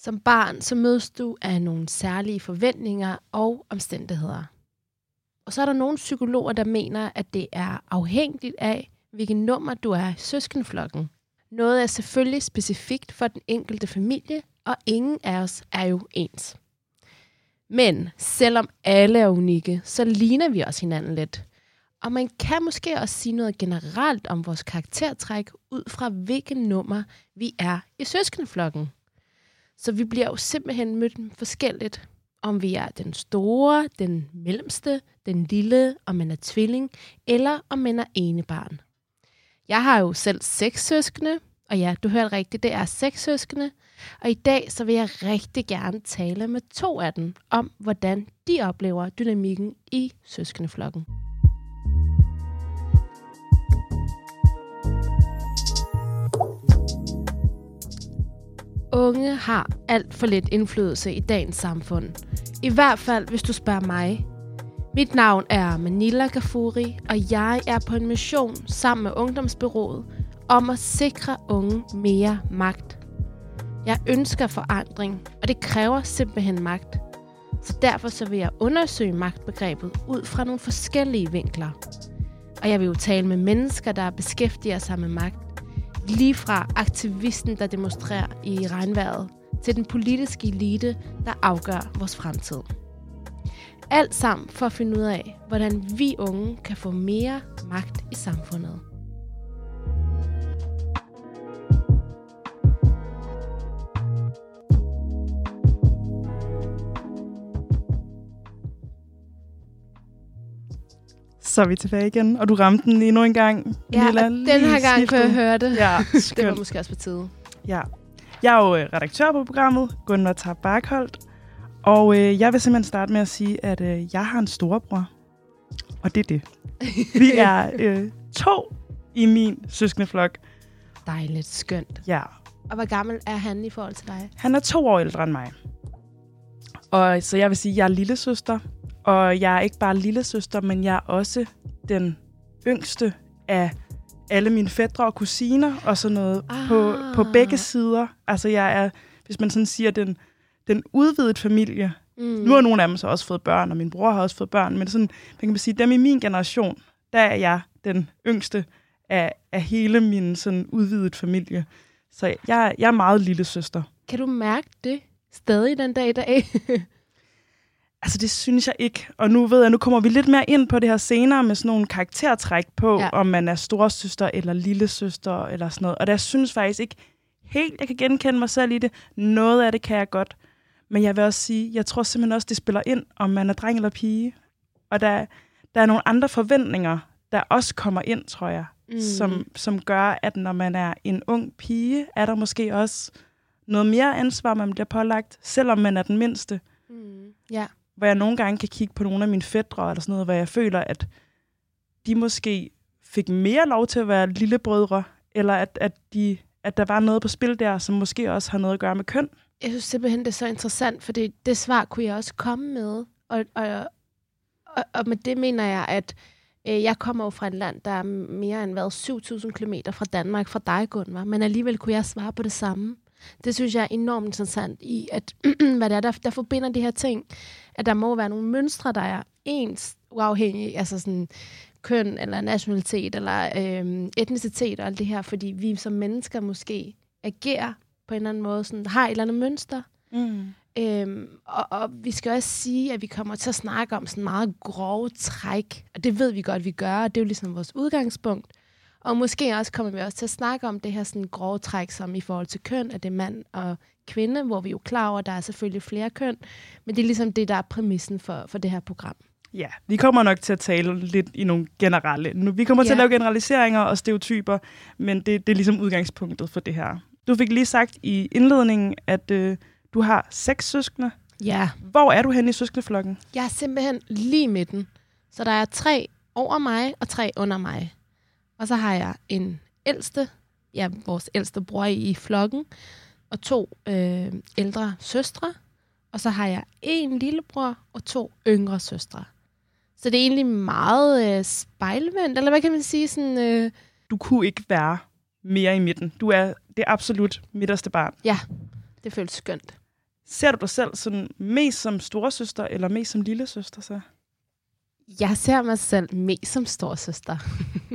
Som barn så mødes du af nogle særlige forventninger og omstændigheder. Og så er der nogle psykologer, der mener, at det er afhængigt af, hvilken nummer du er i søskenflokken. Noget er selvfølgelig specifikt for den enkelte familie, og ingen af os er jo ens. Men selvom alle er unikke, så ligner vi også hinanden lidt. Og man kan måske også sige noget generelt om vores karaktertræk ud fra hvilken nummer vi er i søskenflokken. Så vi bliver jo simpelthen mødt forskelligt, om vi er den store, den mellemste, den lille, om man er tvilling, eller om man er ene barn. Jeg har jo selv seks søskende, og ja, du hørte rigtigt, det er seks søskende. Og i dag så vil jeg rigtig gerne tale med to af dem om, hvordan de oplever dynamikken i søskendeflokken. Unge har alt for lidt indflydelse i dagens samfund. I hvert fald, hvis du spørger mig. Mit navn er Manila Gafuri, og jeg er på en mission sammen med Ungdomsbyrået om at sikre unge mere magt. Jeg ønsker forandring, og det kræver simpelthen magt. Så derfor så vil jeg undersøge magtbegrebet ud fra nogle forskellige vinkler. Og jeg vil jo tale med mennesker, der beskæftiger sig med magt. Lige fra aktivisten, der demonstrerer i regnvejret, til den politiske elite, der afgør vores fremtid. Alt sammen for at finde ud af, hvordan vi unge kan få mere magt i samfundet. Så er vi tilbage igen, og du ramte den endnu en gang. Ja, Nilla, og den her gang skiftet. kunne jeg høre det. Ja, det var måske også på tide. Ja. Jeg er jo øh, redaktør på programmet, Gunnar Tar Barkholdt. Og øh, jeg vil simpelthen starte med at sige, at øh, jeg har en storebror. Og det er det. Vi er øh, to i min søskendeflok. Dejligt, skønt. Ja. Og hvor gammel er han i forhold til dig? Han er to år ældre end mig. Og så jeg vil sige, at jeg er lille søster. Og jeg er ikke bare lille søster, men jeg er også den yngste af alle mine fædre og kusiner og sådan noget ah. på, på begge sider. Altså jeg er, hvis man sådan siger, den, den udvidede familie. Mm. Mm. Nu har nogle af dem så også fået børn, og min bror har også fået børn, men sådan, man kan man sige, dem i min generation, der er jeg den yngste af, af hele min sådan udvidet familie. Så jeg, jeg er meget lille søster. Kan du mærke det stadig den dag i dag? Altså, det synes jeg ikke. Og nu ved jeg, nu kommer vi lidt mere ind på det her senere med sådan nogle karaktertræk på, Ja. om man er storsøster eller lillesøster eller sådan noget. Og der synes faktisk ikke helt, jeg kan genkende mig selv i det. Noget af det kan jeg godt. Men jeg vil også sige, jeg tror simpelthen også, det spiller ind, om man er dreng eller pige. Og der, der er nogle andre forventninger, der også kommer ind, tror jeg, mm. som, som gør, at når man er en ung pige, er der måske også noget mere ansvar, man bliver pålagt, selvom man er den mindste Mm. Ja hvor jeg nogle gange kan kigge på nogle af mine fædre eller sådan noget, hvor jeg føler, at de måske fik mere lov til at være lillebrødre, eller at, at, de, at der var noget på spil der, som måske også har noget at gøre med køn. Jeg synes simpelthen, det er så interessant, for det, det svar kunne jeg også komme med. Og, og, og, og med det mener jeg, at øh, jeg kommer jo fra et land, der er mere end hvad, 7.000 km fra Danmark, fra dig, Gunvar. Men alligevel kunne jeg svare på det samme. Det synes jeg er enormt interessant i, at hvad det er, der, der forbinder de her ting. At der må være nogle mønstre, der er ens uafhængige, altså sådan køn eller nationalitet eller øhm, etnicitet og alt det her, fordi vi som mennesker måske agerer på en eller anden måde, sådan, har et eller andet mønster. Mm. Øhm, og, og vi skal også sige, at vi kommer til at snakke om sådan meget grove træk, og det ved vi godt, vi gør, og det er jo ligesom vores udgangspunkt. Og måske også kommer vi også til at snakke om det her sådan grove træk, som i forhold til køn, at det er mand og kvinde, hvor vi er jo klar over, at der er selvfølgelig flere køn, men det er ligesom det, der er præmissen for, for det her program. Ja, vi kommer nok til at tale lidt i nogle generelle. Nu, vi kommer til Ja. at lave generaliseringer og stereotyper, men det, det er ligesom udgangspunktet for det her. Du fik lige sagt i indledningen, at øh, du har seks søskende. Ja, Hvor er du henne i søskendeflokken? jeg er simpelthen lige midten. Så der er tre over mig og tre under mig. Og så har jeg en ældste, ja, vores ældste bror i flokken, og to øh, ældre søstre. Og så har jeg en lillebror og to yngre søstre. Så det er egentlig meget øh, spejlvendt, eller hvad kan man sige? Sådan, øh, Du kunne ikke være mere i midten. Du er det absolut midterste barn. ja, det føles skønt. Ser du dig selv sådan mest som storesøster, eller mest som lille søster så? Jeg ser mig selv mest som storsøster.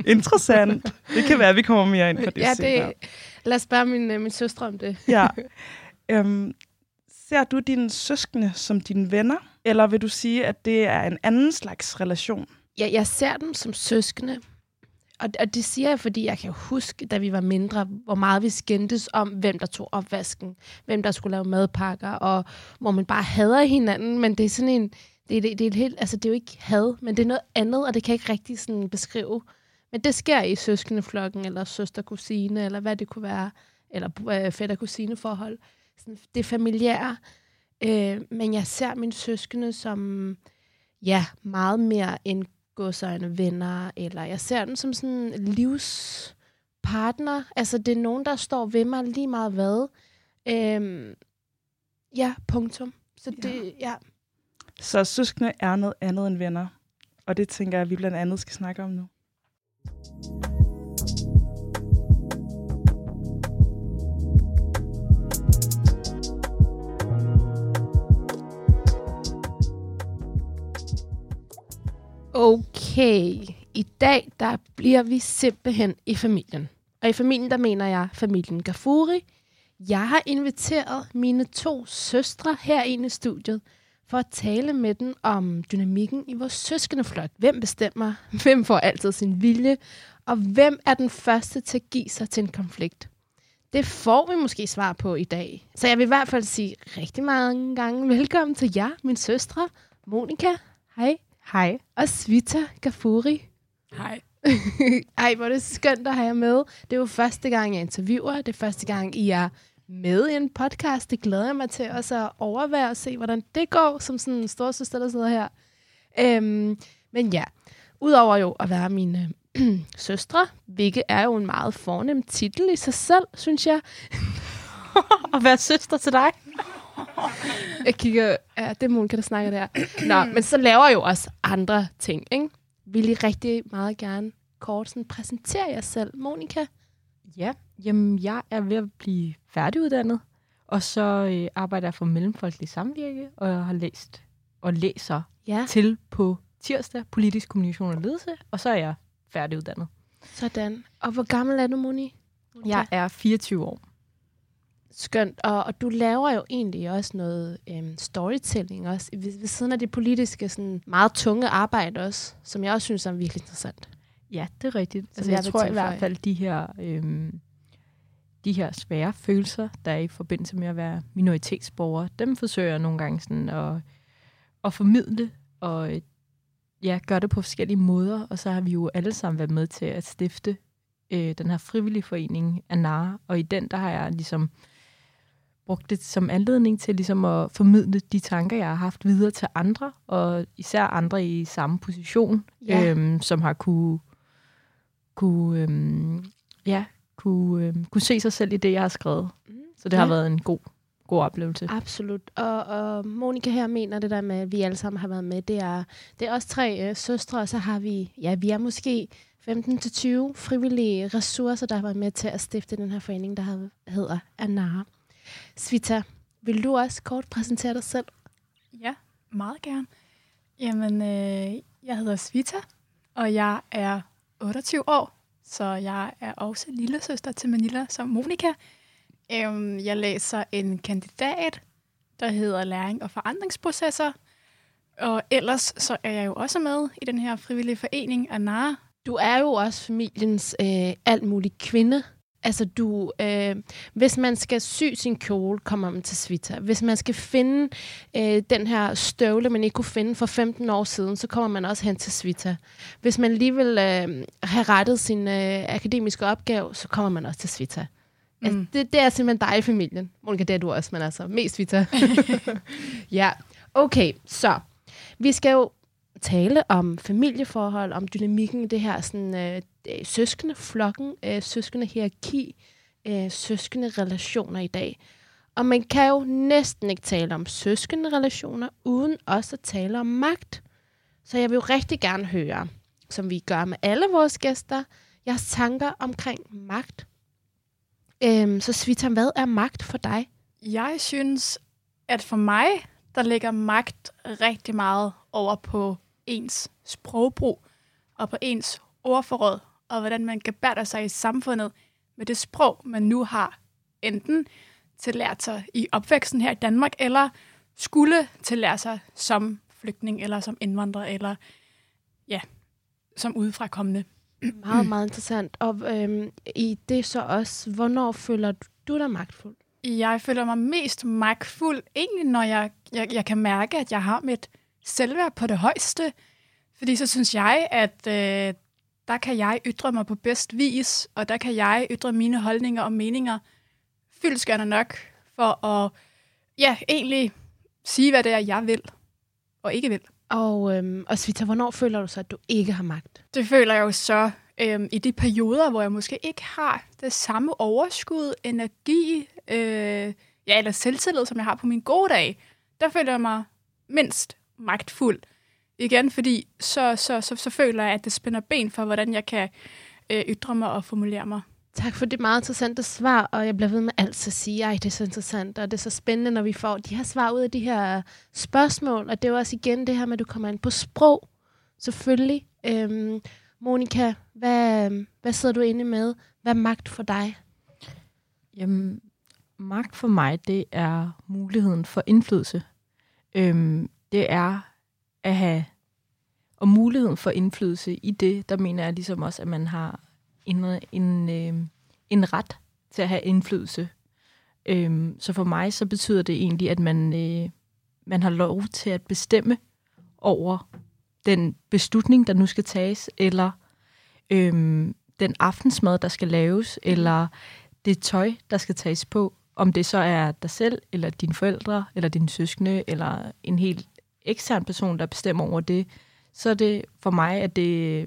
Interessant. Det kan være, at vi kommer mere ind på det ja, senere. det, lad os spørge min, øh, min søstre om det. Ja. Øhm, ser du dine søskende som dine venner, eller vil du sige, at det er en anden slags relation? Jeg, jeg ser dem som søskende, og, og det siger jeg, fordi jeg kan huske, da vi var mindre, hvor meget vi skændtes om, hvem der tog opvasken, hvem der skulle lave madpakker, og hvor man bare hader hinanden, men det er sådan en, det, det, det er et helt, altså det er jo ikke had, men det er noget andet, og det kan jeg ikke rigtig sådan beskrive. Men det sker i søskendeflokken, eller søster-kusine, eller hvad det kunne være, eller øh, fætter-kusine-forhold. Sådan, det er familiære. Øh, men jeg ser mine søskende som, ja, meget mere end godsøjne venner, eller jeg ser dem som sådan livspartner. Altså, det er nogen, der står ved mig lige meget hvad. Øhm, ja, punktum. Så det, ja. Så søskende er noget andet end venner. Og det tænker jeg, at vi blandt andet skal snakke om nu. Okay, i dag der bliver vi simpelthen i familien. Og i familien, der mener jeg familien Gafuri. Jeg har inviteret mine to søstre her ind i studiet for at tale med dem om dynamikken i vores søskendeflok. Hvem bestemmer? Hvem får altid sin vilje? Og hvem er den første til at give sig til en konflikt? Det får vi måske svar på i dag. Så jeg vil i hvert fald sige rigtig mange gange velkommen til jer, mine søstre. Monika, hej. Hej. Og Svita Gafuri. Hej. Ej, hvor er det skønt at have jer med. Det er jo første gang, jeg interviewer. Det er første gang, I er med i en podcast. Det glæder jeg mig til også at overvære og se, hvordan det går, som sådan en stor søster, der sidder her. Øhm, men ja, udover jo at være mine øh, søstre, hvilket er jo en meget fornem titel i sig selv, synes jeg. at være søster til dig. Jeg kigger, ja, det er kan der snakke der. Nå, men så laver jeg jo også andre ting, ikke? Vil I rigtig meget gerne kort sådan præsentere jer selv, Monika? Ja, jamen jeg er ved at blive færdiguddannet, og så øh, arbejder jeg for Mellemfolkelig Samvirke, og jeg har læst og læser Ja, til på tirsdag politisk kommunikation og ledelse, og så er jeg færdiguddannet. sådan. Og hvor gammel er du, Moni? Jeg er 24 år. Skønt. Og, og du laver jo egentlig også noget øhm, storytelling også, ved, ved siden af det politiske, sådan meget tunge arbejde også, som jeg også synes er virkelig interessant. Ja, det er rigtigt. Som Altså, jeg jeg tror i hvert fald, de her, øhm, de her svære følelser, der er i forbindelse med at være minoritetsborger, dem forsøger jeg nogle gange sådan at, at formidle og øh, ja, gøre det på forskellige måder. Og så har vi jo alle sammen været med til at stifte øh, den her frivillige forening Anara, og i den, der har jeg ligesom brugt det som anledning til ligesom at formidle de tanker, jeg har haft videre til andre, og især andre i samme position, Ja. øhm, som har kunne, kunne, øhm, ja, kunne, øhm, kunne se sig selv i det, jeg har skrevet. Mm. Så det har Ja. været en god, god oplevelse. Absolut. Og, og Monika her mener det der med, at vi alle sammen har været med. Det er, det er også tre øh, søstre, og så har vi, ja, vi er måske 15-20 frivillige ressourcer, der har været med til at stifte den her forening, der hed- hedder Anara. Svita, vil du også kort præsentere dig selv? Ja, meget gerne. Jamen, øh, jeg hedder Svita, og jeg er 28 år, så jeg er også lille søster til Manila som Monika. Øhm, jeg læser en kandidat, der hedder Læring og Forandringsprocesser, og ellers så er jeg jo også med i den her frivillige forening, Anara. Du er jo også familiens øh, alt mulig kvinde. Altså du, øh, hvis man skal sy sin kjole, kommer man til Svita. Hvis man skal finde øh, den her støvle, man ikke kunne finde for 15 år siden, så kommer man også hen til Svita. Hvis man lige vil øh, have rettet sin øh, akademiske opgave, så kommer man også til Svita. Mm. Altså, det, det er simpelthen dig i familien. Monika, det er du også, men altså mest Svita. ja, okay, så vi skal jo tale om familieforhold, om dynamikken i det her sådan, øh, øh, søskende flokken, øh, søskende hierarki, øh, søskende relationer i dag. Og man kan jo næsten ikke tale om søskende relationer, uden også at tale om magt. Så jeg vil jo rigtig gerne høre, som vi gør med alle vores gæster, jeres tanker omkring magt. Øhm, så Svita, hvad er magt for dig? Jeg synes, at for mig, der ligger magt rigtig meget over på ens sprogbrug og på ens ordforråd, og hvordan man gebærder sig i samfundet med det sprog, man nu har enten til lært sig i opvæksten her i Danmark, eller skulle til lære sig som flygtning, eller som indvandrer, eller ja, som udefrakommende. Meget, meget interessant. Og øhm, i det så også, hvornår føler du dig magtfuld? Jeg føler mig mest magtfuld, egentlig når jeg, jeg, jeg kan mærke, at jeg har mit selvværd på det højeste. Fordi så synes jeg, at øh, der kan jeg ytre mig på bedst vis, og der kan jeg ytre mine holdninger og meninger fyldskærende nok for at ja, egentlig sige, hvad det er, jeg vil og ikke vil. Og, øhm, og Svita, hvornår føler du så, at du ikke har magt? Det føler jeg jo så øhm, i de perioder, hvor jeg måske ikke har det samme overskud, energi, øh, ja, eller selvtillid, som jeg har på min gode dag. Der føler jeg mig mindst magtfuld. Igen, fordi så, så, så, så føler jeg, at det spænder ben for, hvordan jeg kan øh, ytre mig og formulere mig. Tak for det meget interessante svar, og jeg bliver ved med alt at sige, at det er så interessant, og det er så spændende, når vi får de her svar ud af de her spørgsmål, og det er jo også igen det her med, at du kommer ind på sprog, selvfølgelig. Øhm, Monika, hvad, hvad sidder du inde med? Hvad er magt for dig? Jamen, magt for mig, det er muligheden for indflydelse. Øhm, det er at have, og muligheden for indflydelse i det, der mener jeg ligesom også, at man har en, en, øh, en ret til at have indflydelse. Øhm, så for mig, så betyder det egentlig, at man, øh, man har lov til at bestemme over den beslutning, der nu skal tages, eller øhm, den aftensmad, der skal laves, eller det tøj, der skal tages på, om det så er dig selv, eller dine forældre, eller dine søskende, eller en helt ekstern person, der bestemmer over det, så er det for mig, at det,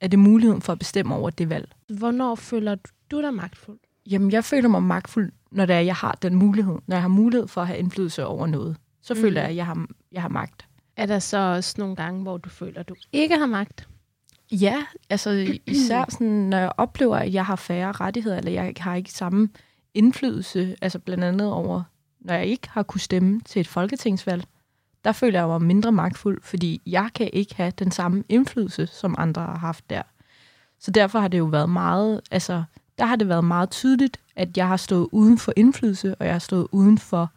er det muligheden for at bestemme over det valg. Hvornår føler du dig magtfuld? Jamen, jeg føler mig magtfuld, når det er, jeg har den mulighed. Når jeg har mulighed for at have indflydelse over noget, så mm. føler jeg, at jeg har, jeg har magt. Er der så også nogle gange, hvor du føler, at du ikke har magt? Ja, altså især sådan, når jeg oplever, at jeg har færre rettigheder, eller jeg har ikke samme indflydelse, altså blandt andet over, når jeg ikke har kunne stemme til et folketingsvalg, der føler jeg mig mindre magtfuld, fordi jeg kan ikke have den samme indflydelse, som andre har haft der. Så derfor har det jo været meget, altså, der har det været meget tydeligt, at jeg har stået uden for indflydelse, og jeg har stået uden for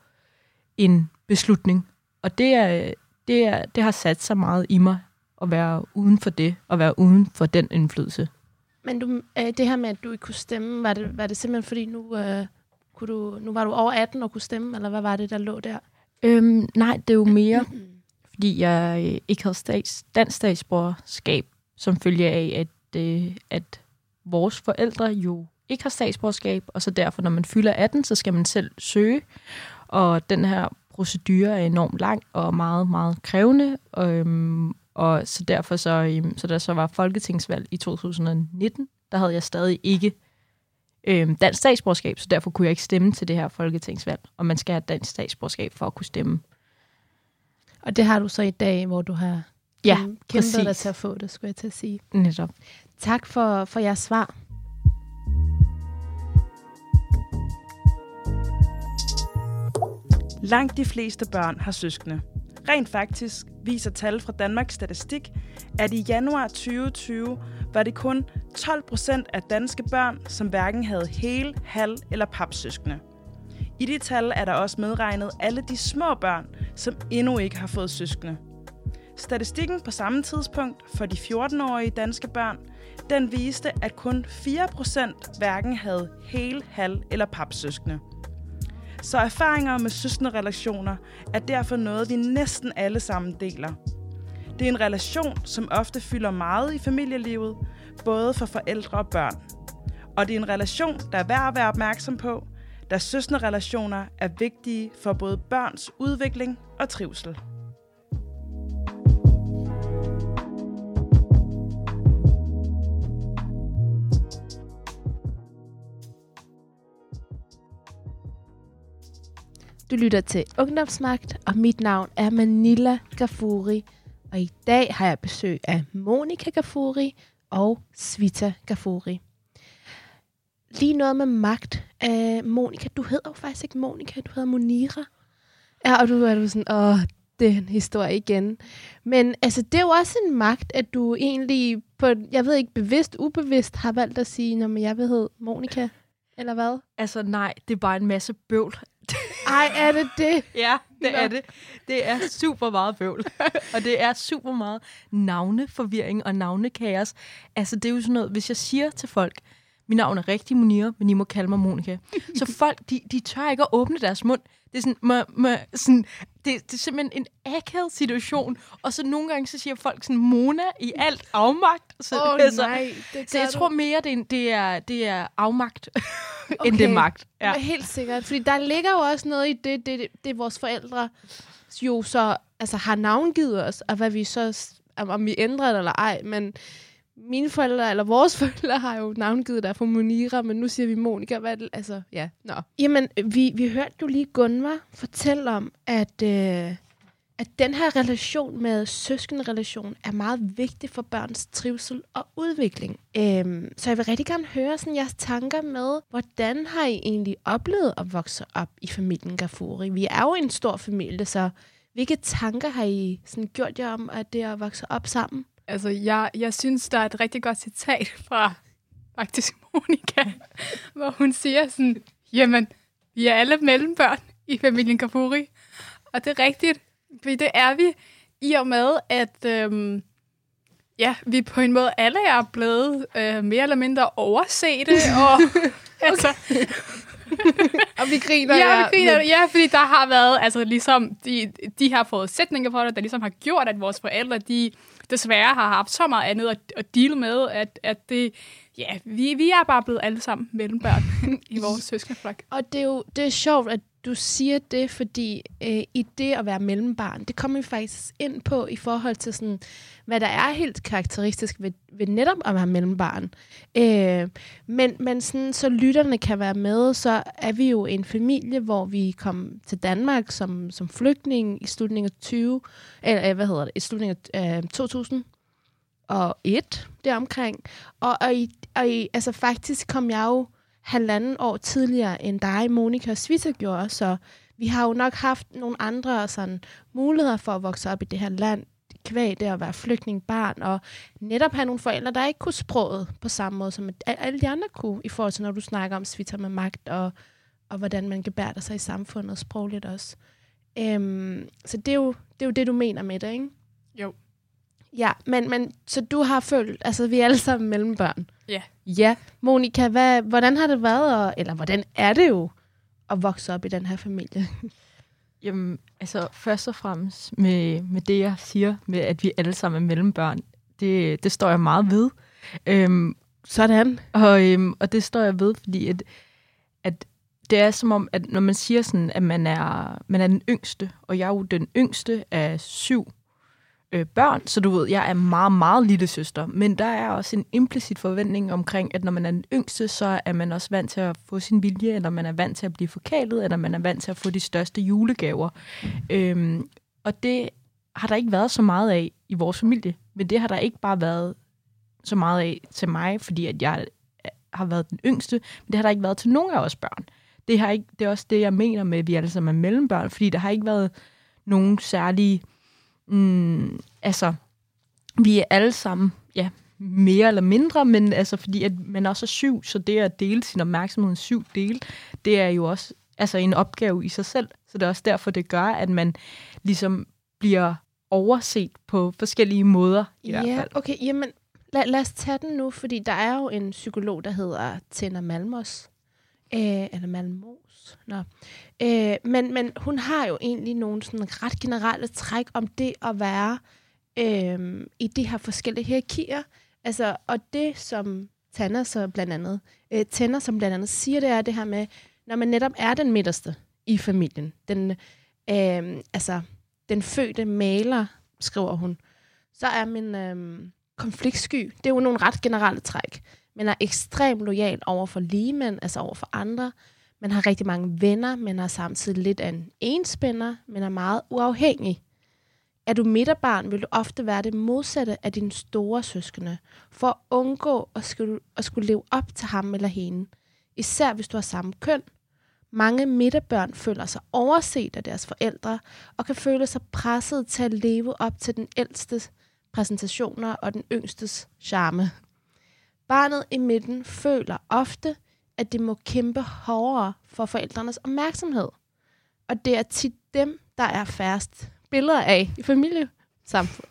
en beslutning. Og det, er, det, er, det har sat sig meget i mig, at være uden for det, og være uden for den indflydelse. Men du, øh, det her med, at du ikke kunne stemme, var det, var det simpelthen fordi, nu, øh, kunne du, nu var du over 18 og kunne stemme, eller hvad var det, der lå der? Øhm, nej, det er jo mere, fordi jeg øh, ikke havde stats, dansk statsborgerskab, som følge af, at, øh, at vores forældre jo ikke har statsborgerskab, og så derfor, når man fylder 18, så skal man selv søge. Og den her procedure er enormt lang og meget, meget krævende. Og, øhm, og så derfor, så, øhm, så der så var folketingsvalg i 2019, der havde jeg stadig ikke øhm, dansk statsborgerskab, så derfor kunne jeg ikke stemme til det her folketingsvalg. Og man skal have dansk statsborgerskab for at kunne stemme. Og det har du så i dag, hvor du har Ja, kæmpet præcis. dig til at få det, skulle jeg til at sige. Netop. Tak for, for jeres svar. Langt de fleste børn har søskende. Rent faktisk viser tal fra Danmarks Statistik, at i januar 2020 var det kun 12 procent af danske børn, som hverken havde hele, halv eller papsøskende. I de tal er der også medregnet alle de små børn, som endnu ikke har fået søskende. Statistikken på samme tidspunkt for de 14-årige danske børn, den viste, at kun 4% hverken havde hel, halv eller papsøskende. Så erfaringer med søskende relationer er derfor noget, vi næsten alle sammen deler. Det er en relation, som ofte fylder meget i familielivet, både for forældre og børn. Og det er en relation, der er værd at være opmærksom på, da søsnerrelationer er vigtige for både børns udvikling og trivsel. Du lytter til Ungdomsmagt, og mit navn er Manila Gafuri. Og i dag har jeg besøg af Monika Gafuri og Svita Gafuri. Lige noget med magt. Uh, Monika, du hedder jo faktisk ikke Monika, du hedder Monira. Ja, og du er du sådan, åh, det er en historie igen. Men altså, det er jo også en magt, at du egentlig på, jeg ved ikke, bevidst, ubevidst har valgt at sige, når jeg vil hedde Monika, eller hvad? Altså nej, det er bare en masse bøvl. Ej, er det det? Ja, det er det. Det er super meget bøvl. og det er super meget navneforvirring og navnekaos. Altså, det er jo sådan noget, hvis jeg siger til folk, mit navn er rigtig Munira, men I må kalde mig Monika. Så folk, de, de tør ikke at åbne deres mund. Det er sådan, må, må, sådan det, det er simpelthen en akavet situation. Og så nogle gange, så siger folk sådan, Mona i alt afmagt. Så, oh, altså, nej. Det så jeg gør tror du. mere, det er, det er, det er afmagt, okay. end Okay. det er magt. Ja. Helt sikkert. Fordi der ligger jo også noget i det, det, det, det vores forældre jo så altså, har navngivet os, og hvad vi så, om, om vi ændrer det eller ej, men mine forældre, eller vores forældre, har jo navngivet dig for Monira, men nu siger vi Monika. Hvad det? Altså, ja, nå. Jamen, vi, vi hørte jo lige Gunvar fortælle om, at, øh, at den her relation med søskenrelation er meget vigtig for børns trivsel og udvikling. Øhm, så jeg vil rigtig gerne høre sådan jeres tanker med, hvordan har I egentlig oplevet at vokse op i familien Gafuri? Vi er jo en stor familie, så hvilke tanker har I sådan gjort jer om, at det er at vokse op sammen? Altså, jeg, jeg synes, der er et rigtig godt citat fra faktisk Monika, hvor hun siger sådan, jamen, vi er alle mellembørn i familien Kafuri. Og det er rigtigt, fordi det er vi i og med, at øhm, ja, vi på en måde alle er blevet øh, mere eller mindre oversete. Og, altså, Og vi griner. ja, vi griner, ja, fordi der har været altså, ligesom de, de her forudsætninger for det, der ligesom har gjort, at vores forældre, de desværre har haft så meget andet at, at deal med, at, at det, ja, vi, vi er bare blevet alle sammen mellembørn i vores søskenflok. Og det er jo det er sjovt, at du siger det, fordi øh, i det at være mellembarn, det kommer vi faktisk ind på i forhold til, sådan, hvad der er helt karakteristisk ved, ved netop at være mellembarn. Øh, men men sådan, så lytterne kan være med, så er vi jo en familie, hvor vi kom til Danmark som, som flygtning i slutningen af 20, eller øh, hvad hedder det, i slutningen af øh, 2000 og et deromkring. Og, og, i, og i, altså faktisk kom jeg jo halvanden år tidligere, end dig, Monika og Svita gjorde, så vi har jo nok haft nogle andre sådan, muligheder for at vokse op i det her land, kvæg det at være flygtningbarn, og netop have nogle forældre, der ikke kunne sproget på samme måde, som al- alle de andre kunne, i forhold til, når du snakker om Svita med magt, og, og hvordan man gebærder sig i samfundet sprogligt også. Øhm, så det er, jo, det er jo det, du mener med det, ikke? Jo. Ja, men, men så du har følt, altså vi er alle sammen mellembørn. Ja. Ja. Monika, hvad, hvordan har det været, og, eller hvordan er det jo at vokse op i den her familie? Jamen, altså først og fremmest med, med det, jeg siger, med at vi alle sammen er mellembørn, det, det står jeg meget ved. Øhm, Sådan. og, øhm, og det står jeg ved, fordi at, at det er som om, at når man siger sådan, at man er, man er den yngste, og jeg er jo den yngste af syv øh, børn, så du ved, jeg er meget, meget lille søster, men der er også en implicit forventning omkring, at når man er den yngste, så er man også vant til at få sin vilje, eller man er vant til at blive forkælet, eller man er vant til at få de største julegaver. Øhm, og det har der ikke været så meget af i vores familie, men det har der ikke bare været så meget af til mig, fordi at jeg øh, har været den yngste, men det har der ikke været til nogen af os børn. Det, har ikke, det er også det, jeg mener med, at vi alle sammen er mellembørn, fordi der har ikke været nogen særlige... Mm, altså, vi er alle sammen, ja, mere eller mindre, men altså, fordi at man også er syv, så det at dele sin opmærksomhed i syv dele, det er jo også altså, en opgave i sig selv. Så det er også derfor, det gør, at man ligesom bliver overset på forskellige måder. I hvert Ja, fald. okay, jamen lad, lad os tage den nu, fordi der er jo en psykolog, der hedder Tina Malmos, øh, eller Nå. Øh, men, men hun har jo egentlig nogle sådan ret generelle træk om det at være øh, i de her forskellige hierarkier. Altså, og det, som Tanner så blandt andet, øh, Tanner, som blandt andet siger, det er det her med, når man netop er den midterste i familien, den, øh, altså, den fødte maler, skriver hun, så er min øh, konfliktsky, det er jo nogle ret generelle træk. men er ekstremt lojal over for ligemænd, altså over for andre. Man har rigtig mange venner, men er samtidig lidt af en enspænder, men er meget uafhængig. Er du midterbarn, vil du ofte være det modsatte af dine store søskende, for at undgå at skulle, at skulle leve op til ham eller hende. Især hvis du har samme køn. Mange midterbørn føler sig overset af deres forældre og kan føle sig presset til at leve op til den ældste præsentationer og den yngstes charme. Barnet i midten føler ofte, at det må kæmpe hårdere for forældrenes opmærksomhed. Og det er tit dem, der er færrest billeder af i familie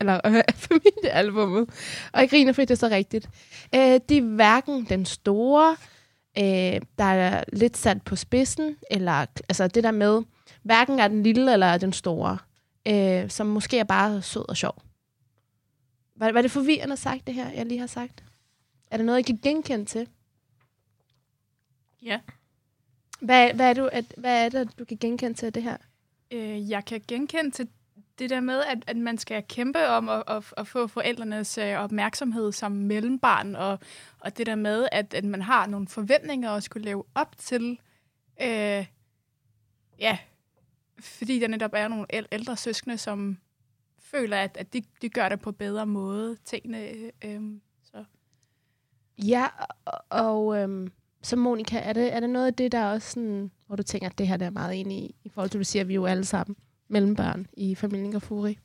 eller øh, familiealbummet. Og jeg griner, fordi det er så rigtigt. Øh, de er hverken den store, øh, der er lidt sat på spidsen, eller altså det der med, hverken er den lille eller den store, øh, som måske er bare sød og sjov. Var, var det forvirrende sagt, det her, jeg lige har sagt? Er der noget, I kan genkende til? Ja. Hvad, hvad, er, du, at, hvad er det, du kan genkende til det her? Øh, jeg kan genkende til det der med, at, at man skal kæmpe om at, at, at få forældrenes øh, opmærksomhed som mellembarn, og, og det der med, at, at man har nogle forventninger at skulle leve op til, øh, ja, fordi der netop er nogle ældre søskende, som føler, at, at de, de gør det på bedre måde, tingene. Øh, så. Ja, og, og øh, så Monika, er det, er det noget af det, der også sådan, hvor du tænker, at det her der er meget enig i, i forhold til, at du siger, at vi jo alle sammen mellembørn i familien Gafuri?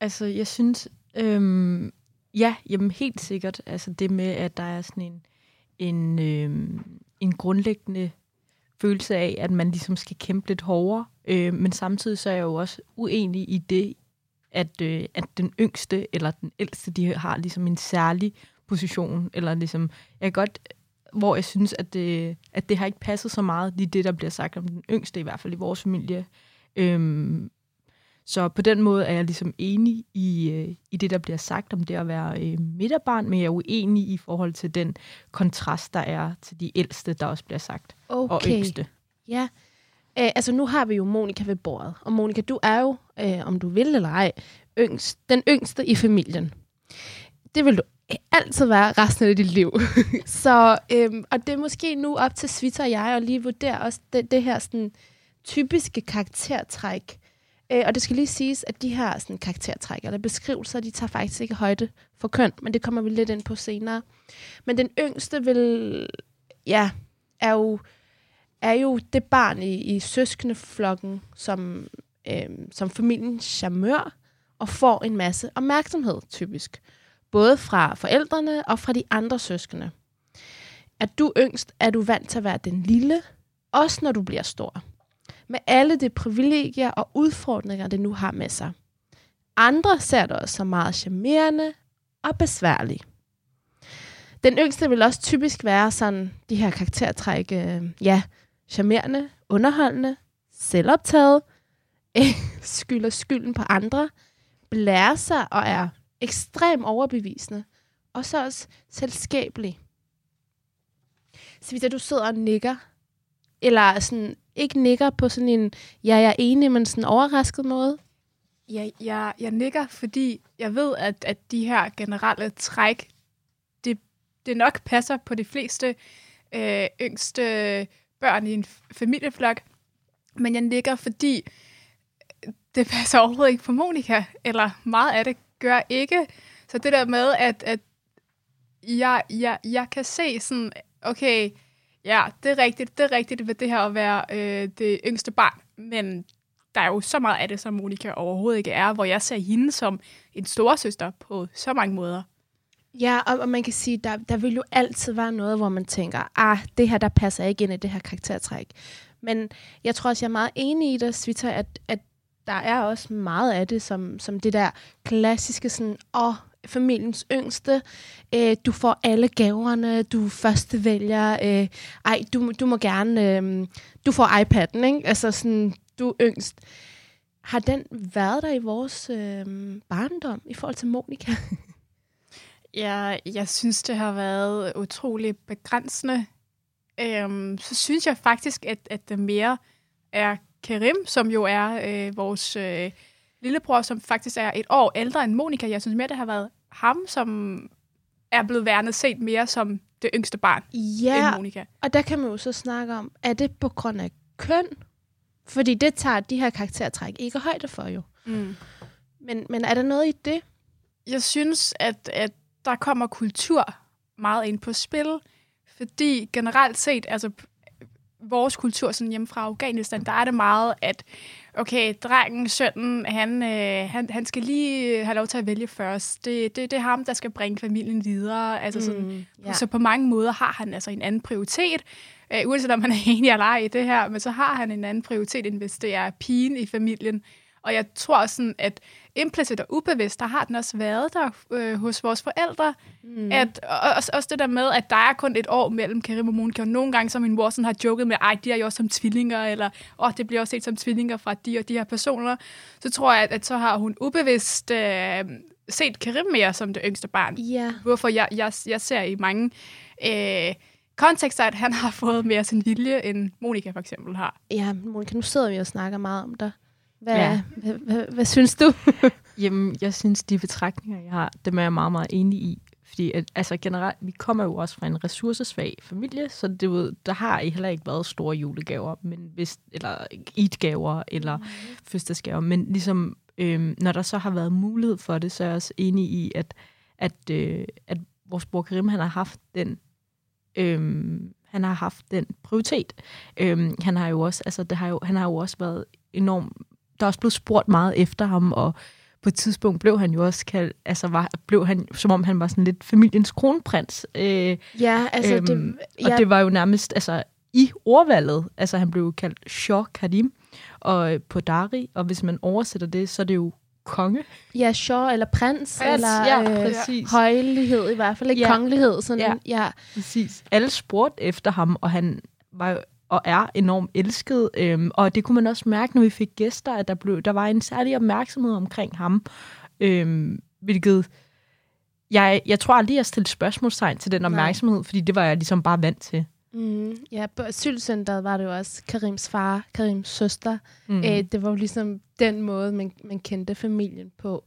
Altså, jeg synes, øhm, ja, jamen helt sikkert. Altså det med, at der er sådan en, en, øhm, en grundlæggende følelse af, at man ligesom skal kæmpe lidt hårdere. Øh, men samtidig så er jeg jo også uenig i det, at, øh, at den yngste eller den ældste, de har ligesom en særlig position. Eller ligesom, jeg kan godt, hvor jeg synes, at det, at det har ikke passet så meget, lige det, der bliver sagt om den yngste, i hvert fald i vores familie. Øhm, så på den måde er jeg ligesom enig i, øh, i det, der bliver sagt om det at være øh, midterbarn, men jeg er uenig i forhold til den kontrast, der er til de ældste, der også bliver sagt, okay. og yngste. Ja, Æ, altså nu har vi jo Monika ved bordet, og Monika, du er jo, øh, om du vil eller ej, yngst, den yngste i familien. Det vil du altid være resten af dit liv. så, øhm, og det er måske nu op til Svita og jeg at lige vurdere også det, det her sådan, typiske karaktertræk. Øh, og det skal lige siges, at de her sådan, karaktertræk eller beskrivelser, de tager faktisk ikke højde for køn, men det kommer vi lidt ind på senere. Men den yngste vil, ja, er jo, er jo det barn i, i søskendeflokken, som, øh, som familiens charmør, og får en masse opmærksomhed, typisk. Både fra forældrene og fra de andre søskende. Er du yngst, er du vant til at være den lille, også når du bliver stor med alle de privilegier og udfordringer, det nu har med sig. Andre ser dig også som meget charmerende og besværlig. Den yngste vil også typisk være sådan de her karaktertræk, øh, ja, charmerende, underholdende, selvoptaget, skylder skylden på andre, blærer sig og er ekstrem overbevisende, og så også selskabelig. Så hvis du sidder og nikker, eller sådan ikke nikker på sådan en, ja, jeg er enig, men sådan en overrasket måde? Ja, jeg, jeg nikker, fordi jeg ved, at, at de her generelle træk, det, det nok passer på de fleste øh, yngste børn i en familieflok. Men jeg nikker, fordi det passer overhovedet ikke på Monika, eller meget af det gør ikke. Så det der med, at, at jeg, jeg, jeg kan se sådan, okay, Ja, det er rigtigt. Det er rigtigt ved det her at være øh, det yngste barn. Men der er jo så meget af det, som Monika overhovedet ikke er, hvor jeg ser hende som en storesøster på så mange måder. Ja, og, og man kan sige, der, der vil jo altid være noget, hvor man tænker, ah, det her, der passer ikke ind i det her karaktertræk. Men jeg tror også, jeg er meget enig i dig, Svita, at, at der er også meget af det, som, som det der klassiske sådan, åh, oh, familiens yngste. Øh, du får alle gaverne, du første vælger. Øh, ej, du, du må gerne... Øh, du får iPad'en, ikke? Altså sådan, du er yngst. Har den været der i vores øh, barndom i forhold til Monika? ja, jeg synes, det har været utrolig begrænsende. Øhm, så synes jeg faktisk, at, at det mere er Karim, som jo er øh, vores... Øh, lillebror, som faktisk er et år ældre end Monika. Jeg synes mere, det har været ham, som er blevet værnet set mere som det yngste barn ja, end Monika. og der kan man jo så snakke om, er det på grund af køn? Fordi det tager de her karaktertræk ikke højde for jo. Mm. Men, men er der noget i det? Jeg synes, at, at der kommer kultur meget ind på spil, fordi generelt set, altså vores kultur sådan hjemme fra Afghanistan, der er det meget, at okay, drengen, sønnen, han, øh, han, han skal lige have lov til at vælge først. Det, det, det er ham, der skal bringe familien videre. Altså sådan, Mm, ja. Så på mange måder har han altså en anden prioritet. Øh, uanset om han er enig eller ej i det her, men så har han en anden prioritet, end hvis det er pigen i familien. Og jeg tror sådan, at implicit og ubevidst, der har den også været der øh, hos vores forældre. Mm. At, og, også, også det der med, at der er kun et år mellem Karim og Monika, og nogle gange, som min mor sådan har joket med, ej, de er jo også som tvillinger, eller åh, det bliver også set som tvillinger fra de og de her personer, så tror jeg, at, at så har hun ubevidst øh, set Karim mere som det yngste barn. Ja. Hvorfor jeg, jeg, jeg ser i mange øh, kontekster, at han har fået mere sin vilje, end Monika for eksempel har. Ja, Monika, nu sidder vi og snakker meget om dig. Hvad, Ja. hvad, hvad, hvad synes du? Jamen, jeg synes, de betragtninger, jeg har, dem er jeg meget, meget enig i. Fordi at, altså generelt, vi kommer jo også fra en ressourcesvag familie, så det, ved, der har heller ikke været store julegaver, men hvis, eller eatgaver, eller mm. fødselsdagsgaver. Men ligesom, øhm, når der så har været mulighed for det, så er jeg også enig i, at, at, øh, at vores bror Karim, han har haft den øhm, han har haft den prioritet. Øhm, han har jo også, altså det har jo, han har jo også været enormt, der er også blevet spurgt meget efter ham, og på et tidspunkt blev han jo også kaldt, altså var, blev han, som om han var sådan lidt familiens kronprins. Øh, Ja, altså Øhm, det... og Ja, det var jo nærmest, altså i ordvalget, altså han blev kaldt Shah Karim og øh, på Dari, og hvis man oversætter det, så er det jo konge. ja, Shaw eller prins, Prins, eller ja, øh, højlighed i hvert fald, ikke Ja. kongelighed. Sådan, Ja. ja. ja. Præcis. Alle spurgte efter ham, og han var jo og er enormt elsket. Øhm, og det kunne man også mærke, når vi fik gæster, at der, blev, der var en særlig opmærksomhed omkring ham. Øhm, hvilket jeg, jeg tror aldrig, jeg stillede spørgsmålstegn til den Nej. opmærksomhed, fordi det var jeg ligesom bare vant til. Mm, ja, på asylcenteret var det jo også Karims far, Karims søster. Mm. Æ, det var jo ligesom den måde, man, man kendte familien på.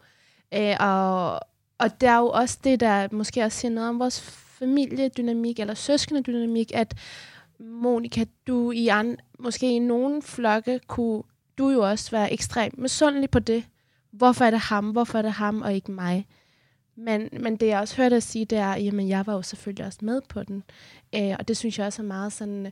Æ, og, og det er jo også det, der måske også siger noget om vores familiedynamik, eller søskendedynamik, at Monika, du i an, måske i nogen flokke, kunne du jo også være ekstremt misundelig på det. Hvorfor er det ham? Hvorfor er det ham, og ikke mig? Men, men det, jeg også hørte dig sige, det er, jamen, jeg var jo selvfølgelig også med på den. Øh, og det synes jeg også er meget sådan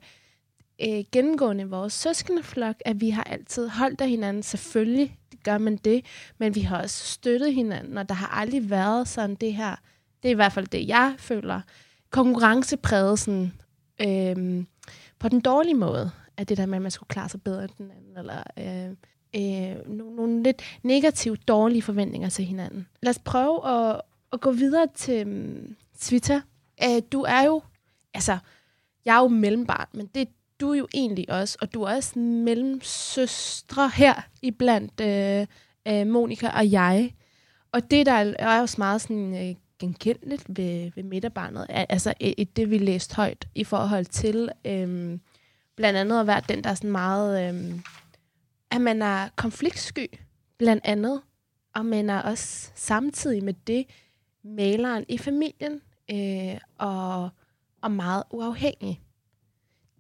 øh, gennemgående i vores søskendeflok, at vi har altid holdt af hinanden. Selvfølgelig gør man det, men vi har også støttet hinanden, og der har aldrig været sådan det her. Det er i hvert fald det, jeg føler. Konkurrencepræget sådan, øh, på den dårlige måde, at det der med, at man skulle klare sig bedre end den anden, eller øh, øh, nogle, nogle lidt negativt dårlige forventninger til hinanden. Lad os prøve at, at gå videre til mm, um, Svita. Øh, du er jo, altså, jeg er jo mellembarn, men det du er jo egentlig også, og du er også mellemsøstre her iblandt øh, øh, Monika og jeg. Og det, der er også meget sådan, øh, genkendeligt ved, ved midterbarnet, altså et, det, vi læste højt i forhold til øhm, blandt andet at være den, der er sådan meget, Øhm, at man er konfliktsky, blandt andet, og man er også samtidig med det maleren i familien, øh, og, og meget uafhængig.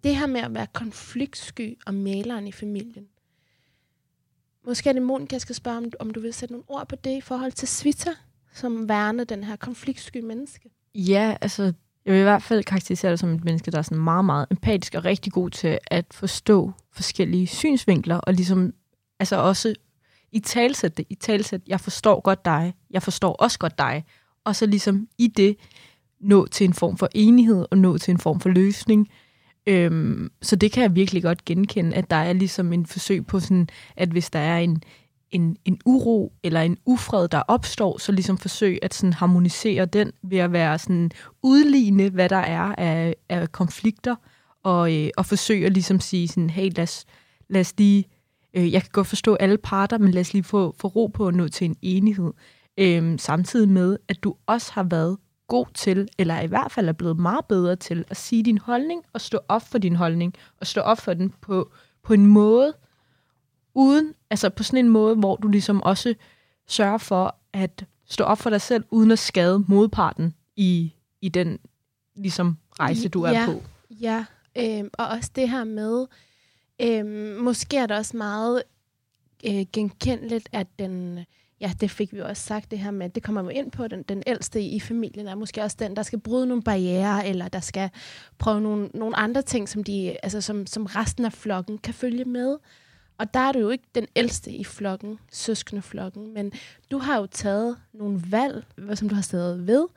Det her med at være konfliktsky og maleren i familien. Måske er det Monika, jeg skal spørge, om, om du vil sætte nogle ord på det i forhold til Svita, som værne den her konfliktsky menneske. Ja, altså, jeg vil i hvert fald karakterisere dig som et menneske, der er sådan meget, meget empatisk og rigtig god til at forstå forskellige synsvinkler, og ligesom, altså også i talsæt det, i talsæt, jeg forstår godt dig, jeg forstår også godt dig, og så ligesom i det nå til en form for enighed, og nå til en form for løsning. Øhm, så det kan jeg virkelig godt genkende, at der er ligesom en forsøg på sådan, at hvis der er en, en, en uro eller en ufred, der opstår, så ligesom forsøg at sådan harmonisere den ved at være sådan udligne, hvad der er af, af konflikter, og, øh, og forsøge at ligesom sige sådan, hey, lad os, lad os lige, øh, jeg kan godt forstå alle parter, men lad os lige få, få ro på at nå til en enighed. Øh, samtidig med, at du også har været god til, eller i hvert fald er blevet meget bedre til, at sige din holdning, og stå op for din holdning, og stå op for den på, på en måde, uden, altså på sådan en måde, hvor du ligesom også sørger for at stå op for dig selv, uden at skade modparten i, i den ligesom rejse, du er Ja. på. Ja, øhm, og også det her med, øhm, måske er det også meget øh, genkendeligt, at den ja, det fik vi også sagt, det her med, det kommer jo ind på, den, den ældste i familien er måske også den, der skal bryde nogle barriere, eller der skal prøve nogle, nogle andre ting, som, de, altså som, som resten af flokken kan følge med. Og der er du jo ikke den ældste i flokken, søskende flokken, men du har jo taget nogle valg, som du har stået ved,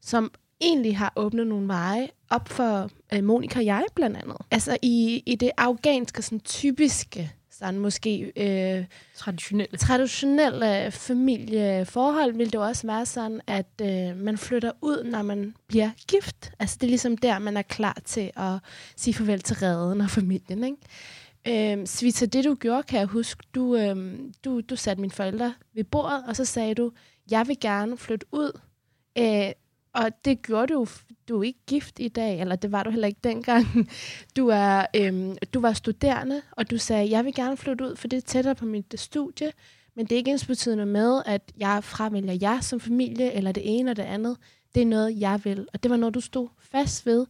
som egentlig har åbnet nogle veje op for øh, Monika og jeg blandt andet. Altså i, i det afghanske sådan typiske sådan måske øh, Traditionelle. traditionelle familieforhold vil det også være sådan, at øh, man flytter ud, når man bliver gift. Altså det er ligesom der, man er klar til at sige farvel til redden og familien. Ikke? Øh, Svita, det du gjorde, kan jeg huske, du, øhm, du, du satte mine forældre ved bordet, og så sagde du, jeg vil gerne flytte ud. Øh, og det gjorde du, du er ikke gift i dag, eller det var du heller ikke dengang. Du, er, øhm, du var studerende, og du sagde, jeg vil gerne flytte ud, for det er tættere på mit øh, studie, men det er ikke ens betydende med, at jeg fravælger jer som familie, eller det ene og det andet. Det er noget, jeg vil, og det var noget, du stod fast ved.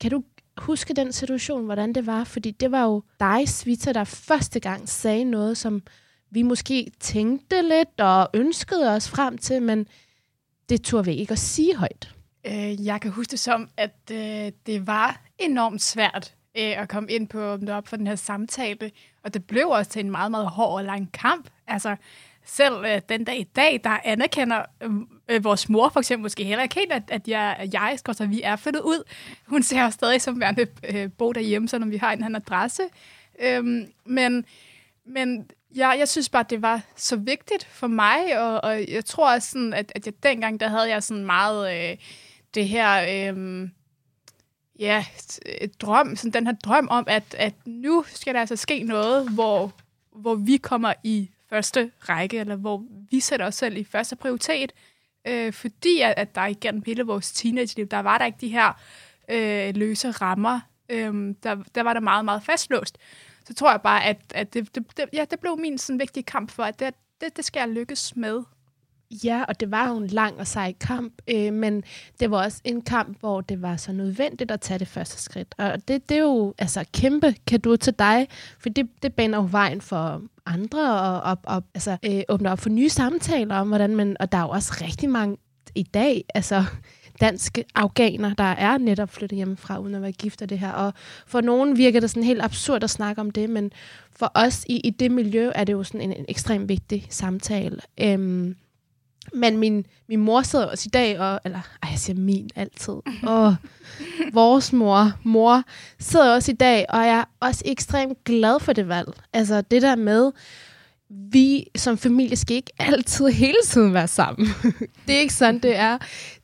Kan du huske den situation, hvordan det var? Fordi det var jo dig, Svita, der første gang sagde noget, som vi måske tænkte lidt og ønskede os frem til, men det turde vi ikke at sige højt. Øh, jeg kan huske det som, at øh, det var enormt svært øh, at komme ind på at åbne op for den her samtale. Og det blev også til en meget, meget hård og lang kamp. Altså, selv øh, den dag i dag, der anerkender øh, vores mor for eksempel måske heller ikke helt, at, at jeg, jeg skal så vi er flyttet ud. Hun ser os stadig som værende øh, bo derhjemme, så når vi har en anden adresse. Øhm, men, men jeg, jeg synes bare, det var så vigtigt for mig, og, og jeg tror også, sådan, at, at jeg dengang, der havde jeg sådan meget øh, det her... Øh, ja, et drøm, sådan den her drøm om, at, at nu skal der altså ske noget, hvor, hvor vi kommer i første række, eller hvor vi sætter os selv i første prioritet, øh, fordi at, at der igennem hele vores teenage-liv, der var der ikke de her øh, løse rammer. Øh, der, der var der meget, meget fastlåst. Så tror jeg bare, at, at det, det, det, ja, det blev min sådan vigtige kamp for, at det, det, det skal jeg lykkes med. Ja, og det var jo en lang og sej kamp, øh, men det var også en kamp, hvor det var så nødvendigt at tage det første skridt. Og det, det er jo altså kæmpe kado til dig, for det, det baner jo vejen for andre og, og, og altså, øh, åbner op for nye samtaler om, hvordan man... Og der er jo også rigtig mange i dag, altså danske afghaner, der er netop flyttet hjemmefra, uden at være gift af det her. Og for nogen virker det sådan helt absurd at snakke om det, men for os i, i det miljø er det jo sådan en, en ekstremt vigtig samtale. Øhm, men min, min mor sidder også i dag, og, eller ej, jeg siger min altid, og vores mor, mor, sidder også i dag, og jeg er også ekstremt glad for det valg. Altså det der med, vi som familie skal ikke altid hele tiden være sammen. det er ikke sådan, det er.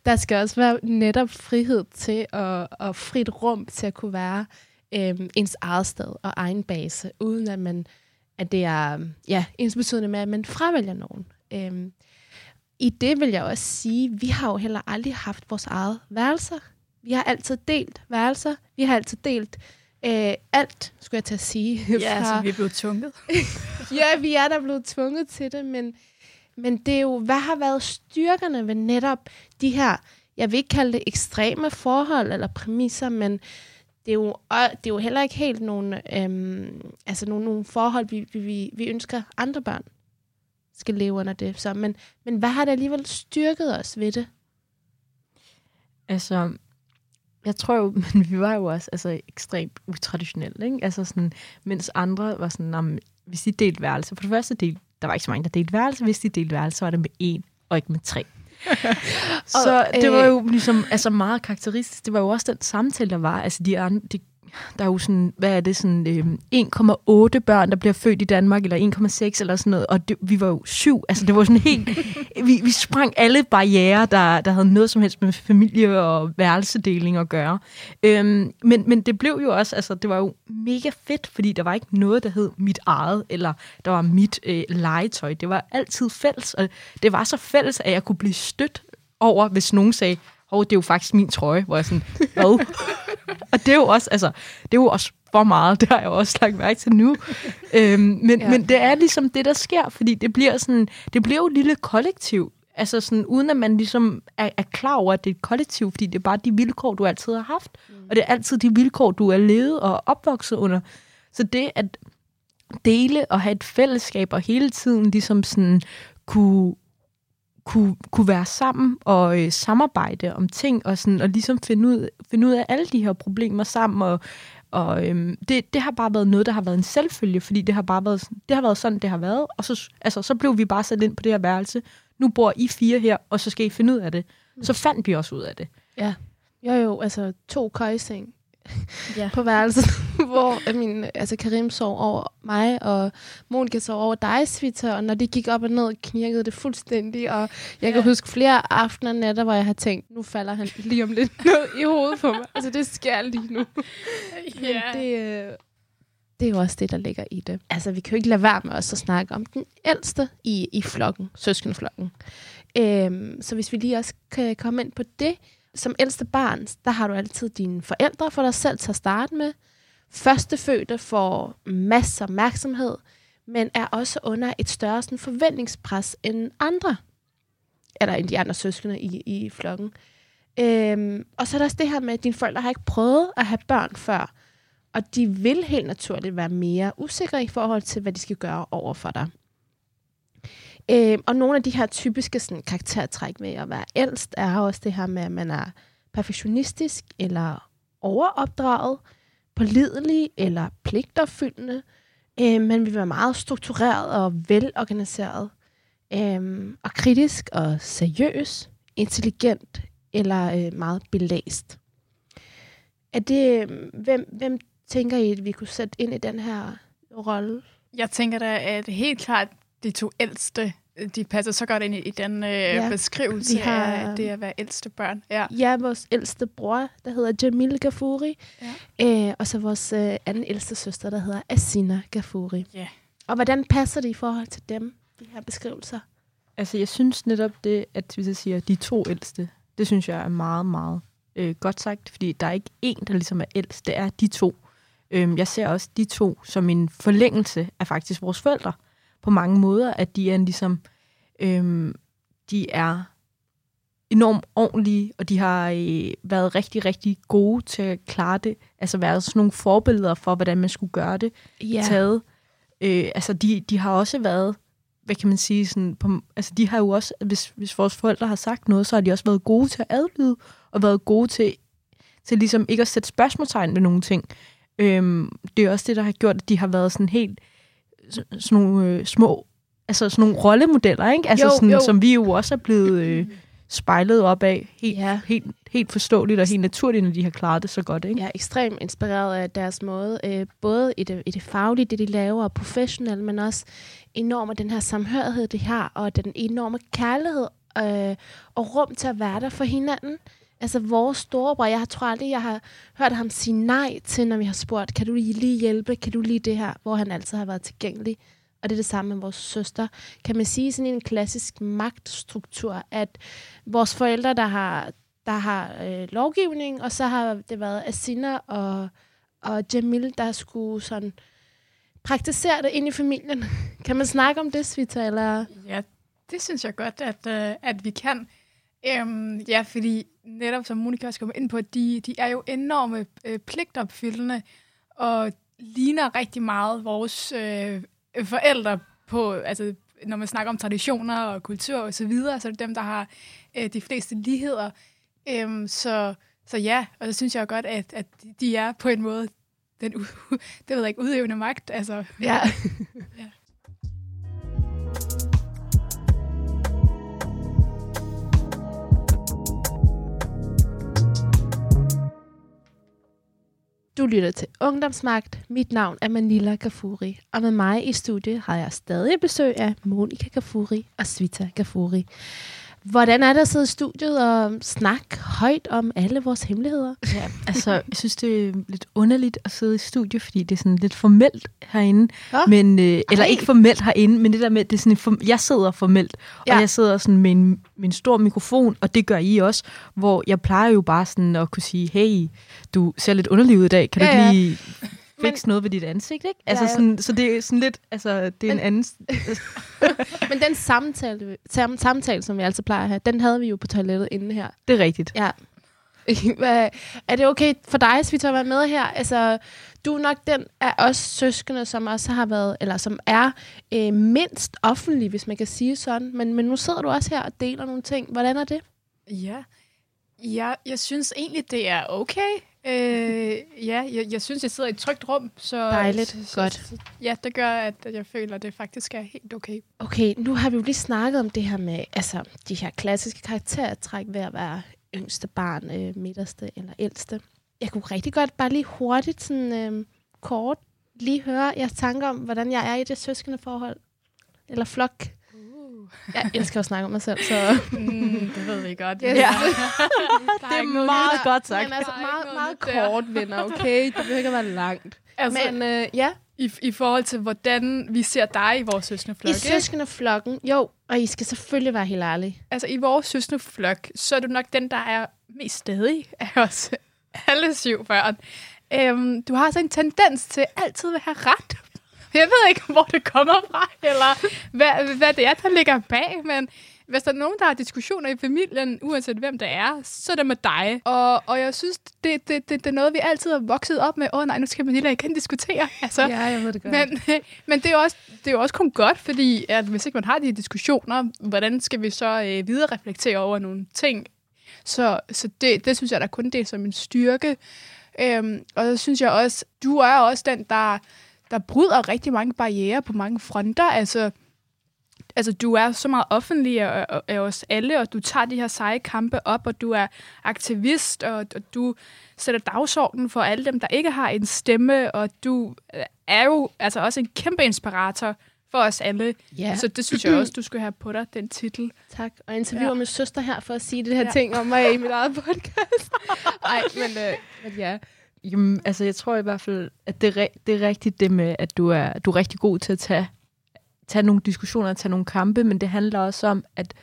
Der skal også være netop frihed til at, og frit rum til at kunne være øhm, ens eget sted og egen base, uden at man at det er ja, ens betydende med, at man fravælger nogen. Øhm, i det vil jeg også sige, vi har jo heller aldrig haft vores eget værelser. Vi har altid delt værelser. Vi har altid delt øh, alt, skulle jeg til at sige. Ja, altså, vi er blevet tvunget. ja, vi er der blevet tvunget til det, men, men det er jo, hvad har været styrkerne ved netop de her, jeg vil ikke kalde det ekstreme forhold eller præmisser, men det er jo, det er jo heller ikke helt nogle, øhm, altså nogle, nogle forhold, vi, vi, vi ønsker andre børn skal leve under det. Så, men, men hvad har det alligevel styrket os ved det? Altså, jeg tror jo, men vi var jo også altså, ekstremt utraditionelle, ikke? Altså sådan, mens andre var sådan, om, hvis de delte værelse, for det første del, der var ikke så mange, der delte værelse, hvis de delte værelse, så var det med en, og ikke med tre. så og, det var jo ligesom altså meget karakteristisk. Det var jo også den samtale, der var. Altså de, andre, de der er jo sådan, hvad er det, sådan øh, 1,8 børn, der bliver født i Danmark, eller 1,6 eller sådan noget, og det, vi var jo syv, altså det var sådan helt, vi, vi sprang alle barriere, der, der havde noget som helst med familie og værelsedeling at gøre. Øhm, men, men det blev jo også, altså det var jo mega fedt, fordi der var ikke noget, der hed mit eget, eller der var mit øh, legetøj. Det var altid fælles, og det var så fælles, at jeg kunne blive stødt over, hvis nogen sagde, hov, det er jo faktisk min trøje, hvor jeg sådan, hvad? og det er jo også, altså, det er jo også for meget, det har jeg også lagt mærke til nu. øhm, men, ja. men det er ligesom det, der sker, fordi det bliver sådan, det bliver jo et lille kollektiv, altså sådan, uden at man ligesom er, er klar over, at det er et kollektiv, fordi det er bare de vilkår, du altid har haft, mm. og det er altid de vilkår, du er levet og opvokset under. Så det at dele og have et fællesskab, og hele tiden ligesom sådan kunne kunne, kunne være sammen og øh, samarbejde om ting, og, sådan, og ligesom finde ud, finde ud af alle de her problemer sammen, og, og øhm, det, det har bare været noget, der har været en selvfølge, fordi det har bare været, det har været sådan, det har været, og så, altså, så blev vi bare sat ind på det her værelse. Nu bor I fire her, og så skal I finde ud af det. Så fandt vi også ud af det. Ja. Jo, jo, altså to køjseng Ja. på værelset, hvor min, altså Karim sov over mig, og Monika sov over dig, Svita, og når de gik op og ned, knirkede det fuldstændig, og jeg ja. kan Ja. huske flere aftener nætter, hvor jeg har tænkt, nu falder han lige om lidt ned i hovedet på mig. Altså, det sker lige nu. Men det, øh, det er jo også det, der ligger i det. Altså, vi kan jo ikke lade være med os at snakke om den ældste i, i flokken, søskenflokken. Øhm, så hvis vi lige også kan komme ind på det, som ældste barn, der har du altid dine forældre for dig selv til at starte med. Førstefødte får masser af opmærksomhed, men er også under et større sådan, forventningspres end andre, eller end de andre søskende i, i flokken. Øhm, og så er der også det her med, at dine forældre har ikke prøvet at have børn før, og de vil helt naturligt være mere usikre i forhold til, hvad de skal gøre over for dig. Øh, og nogle af de her typiske sådan, karaktertræk med at være ældst, er også det her med, at man er perfektionistisk eller overopdraget, pålidelig eller pligtopfyldende. Øh, man vil være meget struktureret og velorganiseret, øh, og kritisk og seriøs, intelligent eller øh, meget belæst. Er det, øhm, hvem, hvem tænker I, at vi kunne sætte ind i den her rolle? Jeg tænker da, at helt klart de to ældste, de passer så godt ind i, i den øh, Ja, beskrivelse vi har- af det at være ældste børn. Ja. Ja, vores ældste bror, der hedder Jamil Gafuri. Ja. Øh, og så vores øh, anden ældste søster, der hedder Asina Gafuri. Ja. Og hvordan passer det i forhold til dem, de her beskrivelser? Altså, jeg synes netop det, at hvis jeg siger de to ældste, det synes jeg er meget, meget øh, godt sagt, fordi der er ikke en, der ligesom er ældst, det er de to. Øhm, jeg ser også de to som en forlængelse af faktisk vores forældre, på mange måder, at de er en ligesom, øhm, de er enormt ordentlige, og de har øh, været rigtig, rigtig gode til at klare det, altså været sådan nogle forbilleder for, hvordan man skulle gøre det, Ja, taget. Øh, altså, de, de har også været, hvad kan man sige, sådan, på, altså, de har jo også, hvis, hvis vores forældre har sagt noget, så har de også været gode til at adlyde, og været gode til, til ligesom ikke at sætte spørgsmålstegn ved nogle ting. Øhm, det er også det, der har gjort, at de har været sådan helt, sådan nogle øh, små, altså sådan nogle rollemodeller, ikke? Altså Jo, sådan, jo. som vi jo også er blevet øh, spejlet op af, helt, Ja. helt, helt forståeligt og helt naturligt, når de har klaret det så godt, ikke? jeg er ekstremt inspireret af deres måde, øh, både i det, i det faglige, det de laver, og professionelt, men også enormt den her samhørighed, de har, og den enorme kærlighed øh, og rum til at være der for hinanden. Altså vores storebror, jeg tror aldrig, jeg har hørt ham sige nej til, når vi har spurgt, kan du lige, lige hjælpe, kan du lige det her, hvor han altid har været tilgængelig. Og det er det samme med vores søster. Kan man sige sådan en klassisk magtstruktur, at vores forældre, der har, der har øh, lovgivning, og så har det været Asina og, og Jamil, der skulle sådan praktisere det ind i familien. Kan man snakke om det, Svita? Eller? Ja, det synes jeg godt, at, øh, at vi kan. Øhm, ja, fordi netop som Monika også kommer ind på, de, de er jo enorme øh, pligtopfyldende, og ligner rigtig meget vores øh, forældre på, altså når man snakker om traditioner og kultur og så videre, så er det dem, der har øh, de fleste ligheder. Øhm, så, så ja, og så synes jeg godt, at, at de er på en måde den, det ved jeg ikke, udøvende magt. Altså, Ja. Du lytter til Ungdomsmagt. Mit navn er Manila Gafuri, og med mig i studiet har jeg stadig besøg af Monika Gafuri og Svita Gafuri. Hvordan er det at sidde i studiet og snakke højt om alle vores hemmeligheder? Ja, altså, jeg synes, det er lidt underligt at sidde i studie, fordi det er sådan lidt formelt herinde. Nå. Men, øh, eller ikke formelt herinde, men det der med, det er sådan form, jeg sidder formelt, ja. Ja. og jeg sidder sådan med en, med en stor mikrofon, og det gør I også, hvor jeg plejer jo bare sådan at kunne sige, hey, du ser lidt underlig ud i dag, kan Ja, du ja. ikke lige Men- fikse noget ved dit ansigt, ikke? Altså, Ja, ja. sådan, så det er sådan lidt, altså, det er en Men- anden... Men den samtale, sam, samtale, som vi altid plejer at have, den havde vi jo på toilettet inde her. Det er rigtigt. Ja. Er det okay for dig, Svita, at være med her? Altså, du er nok den af os søskende, som også har været, eller som er øh, mindst offentlig, hvis man kan sige sådan. Men, men nu sidder du også her og deler nogle ting. Hvordan er det? Ja, ja jeg synes egentlig, det er okay. Øh, ja, jeg, jeg synes, jeg sidder i et trygt rum. Så, Dejligt. Så, Godt. Så, ja, det gør, at jeg føler, at det faktisk er helt okay. Okay, nu har vi jo lige snakket om det her med altså, de her klassiske karaktertræk ved at være yngste barn, øh, midterste eller ældste. Jeg kunne rigtig godt bare lige hurtigt, sådan øh, kort, lige høre jeres tanker om, hvordan jeg er i det søskende forhold. Eller flok. Uh. Jeg elsker at snakke om mig selv, så... Mm, det ved vi godt. Yes. Ja. Der Det er meget der. godt sagt. Men altså Der er meget, meget der. kort, venner, okay? Det behøver ikke at være langt. Altså, Men øh, ja, i, i forhold til, hvordan vi ser dig i vores søskendeflok. i søskendeflokken, jo, og I skal selvfølgelig være helt ærlige. Altså, i vores søskendeflok, så er du nok den, der er mest stadig af os alle syv børn. Øhm, du har så en tendens til altid at have ret. Jeg ved ikke, hvor det kommer fra, eller hvad, hvad det er, der ligger bag, men hvis der er nogen, der har diskussioner i familien, uanset hvem det er, så er det med dig. Og, og jeg synes, det, det, det, det er noget, vi altid har vokset op med. Åh oh, nej, nu skal Manila igen diskutere. Altså, Ja, jeg ved det godt. men, men det, er jo også, det er jo også kun godt, fordi at hvis ikke man har de her diskussioner, hvordan skal vi så øh, videre reflektere over nogle ting? Så, så det, det synes jeg da kun det er som en styrke. Øhm, og så synes jeg også, du er også den, der, der bryder rigtig mange barriere på mange fronter. Altså, altså du er så meget offentlig af, os alle, og du tager de her seje kampe op, og du er aktivist, og, og du sætter dagsordenen for alle dem, der ikke har en stemme, og du øh, er jo altså også en kæmpe inspirator for os alle. ja. Så det synes jeg også, du skulle have på dig, den titel. Tak. Og jeg interviewer ja. Min søster her for at sige det her. Ja. ting om mig i mit eget podcast. Nej, men, øh, men ja. Jamen, altså, jeg tror i hvert fald, at det er, det er rigtigt det med, at du er, du er rigtig god til at tage, tage nogle diskussioner, tage nogle kampe, men det handler også om, at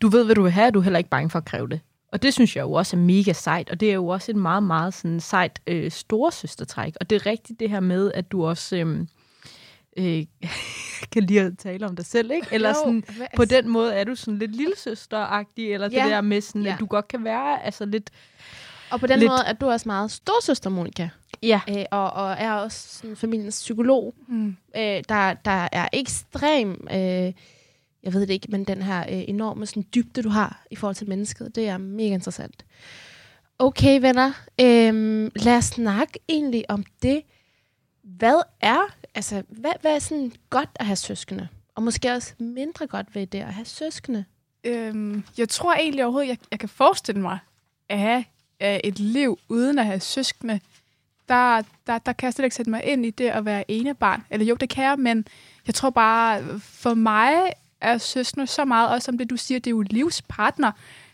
du ved, hvad du vil have, og du er heller ikke bange for at kræve det. Og det synes jeg jo også er mega sejt, og det er jo også et meget, meget sådan sejt øh, storesøstertræk. Og det er rigtigt det her med, at du også øh, øh, kan lide at tale om dig selv, ikke? Eller sådan, på den måde er du sådan lidt lillesøsteragtig, eller Ja. det der med sådan, Ja. at du godt kan være altså lidt... Og på den lidt- måde er du også meget storsøster, Monika. Ja, Øh, og, og er også sådan, familiens psykolog, Mm. øh, der, der er ekstrem, øh, jeg ved det ikke, men den her øh, enorme sådan, dybde, du har i forhold til mennesket, det er mega interessant. Okay, venner, øh, lad os snakke egentlig om det. Hvad er, altså, hvad, hvad er sådan godt at have søskende? Og måske også mindre godt ved det at have søskende? Øhm, jeg tror egentlig overhovedet, jeg, jeg kan forestille mig at have øh, et liv uden at have søskende. Der, der, der kan jeg slet ikke sætte mig ind i det at være ene barn. Eller jo, det kan jeg, men jeg tror bare, for mig er søskende så meget, også som det du siger, det er jo livspartner.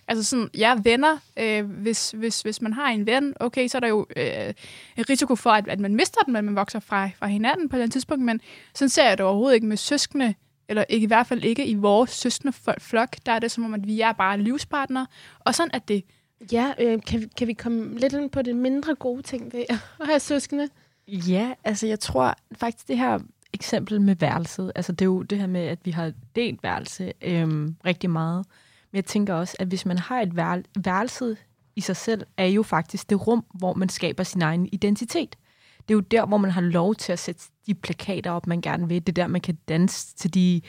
Altså sådan, jeg ja, venner. Øh, hvis, hvis, hvis man har en ven, okay, så er der jo øh, en risiko for, at, at man mister den, men man vokser fra, fra hinanden på et eller andet tidspunkt. Men sådan ser jeg det overhovedet ikke med søskende eller ikke, i hvert fald ikke i vores søskende flok, der er det som om, at vi er bare livspartnere. Og sådan er det. Ja, øh, kan, vi, kan vi komme lidt ind på det mindre gode ting ved at have søskende? Ja, altså jeg tror faktisk det her eksempel med værelset, altså det er jo det her med, at vi har delt værelse øhm, rigtig meget. Men jeg tænker også, at hvis man har et værel- værelse i sig selv, er jo faktisk det rum, hvor man skaber sin egen identitet. Det er jo der, hvor man har lov til at sætte de plakater op, man gerne vil. Det er der, man kan danse til de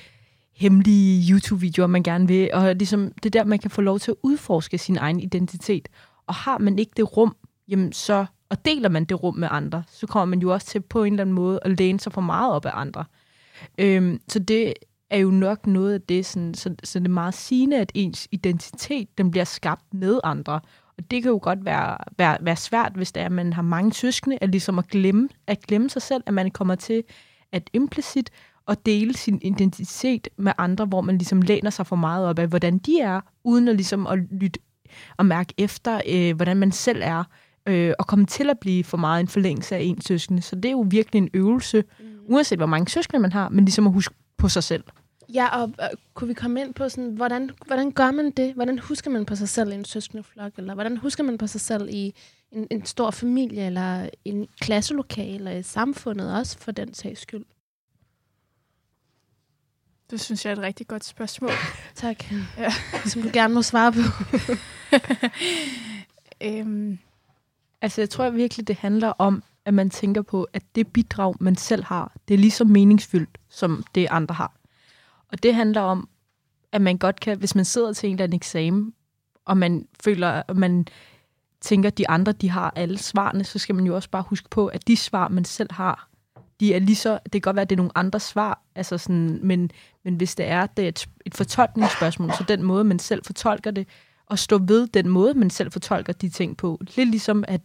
hemmelige YouTube-videoer, man gerne vil. Og ligesom, det er der, man kan få lov til at udforske sin egen identitet. Og har man ikke det rum, jamen så, og deler man det rum med andre, så kommer man jo også til på en eller anden måde at læne sig for meget op af andre. Øhm, så det er jo nok noget af det, sådan, så, så det er meget sigende, at ens identitet den bliver skabt med andre. Og det kan jo godt være, være, være svært, hvis det er, at man har mange søskende, at ligesom at glemme, at glemme sig selv, at man kommer til at implicit at dele sin identitet med andre, hvor man ligesom læner sig for meget op af, hvordan de er, uden at ligesom at lytte og mærke efter, øh, hvordan man selv er, øh, og komme til at blive for meget en forlængelse af ens søskende. Så det er jo virkelig en øvelse, mm. uanset hvor mange søskende man har, men ligesom at huske på sig selv. Ja, og øh, kunne vi komme ind på, sådan, hvordan, hvordan gør man det? Hvordan husker man på sig selv i en søskendeflok? Eller hvordan husker man på sig selv i en, en stor familie, eller en klasselokale, eller i samfundet også, for den sags skyld? Det synes jeg er et rigtig godt spørgsmål. Tak. Ja. Som du gerne må svare på. Øhm, Altså, jeg tror virkelig, det handler om, at man tænker på, at det bidrag, man selv har, det er lige så meningsfyldt, som det andre har. Og det handler om, at man godt kan, hvis man sidder til en eller anden eksamen, og man føler, at man tænker, at de andre, de har alle svarene, så skal man jo også bare huske på, at de svar, man selv har, de er lige så, det kan godt være, at det er nogle andre svar, altså sådan, men, men hvis det er, det er et, et fortolkningsspørgsmål, så den måde, man selv fortolker det, og stå ved den måde, man selv fortolker de ting på. Lidt ligesom, at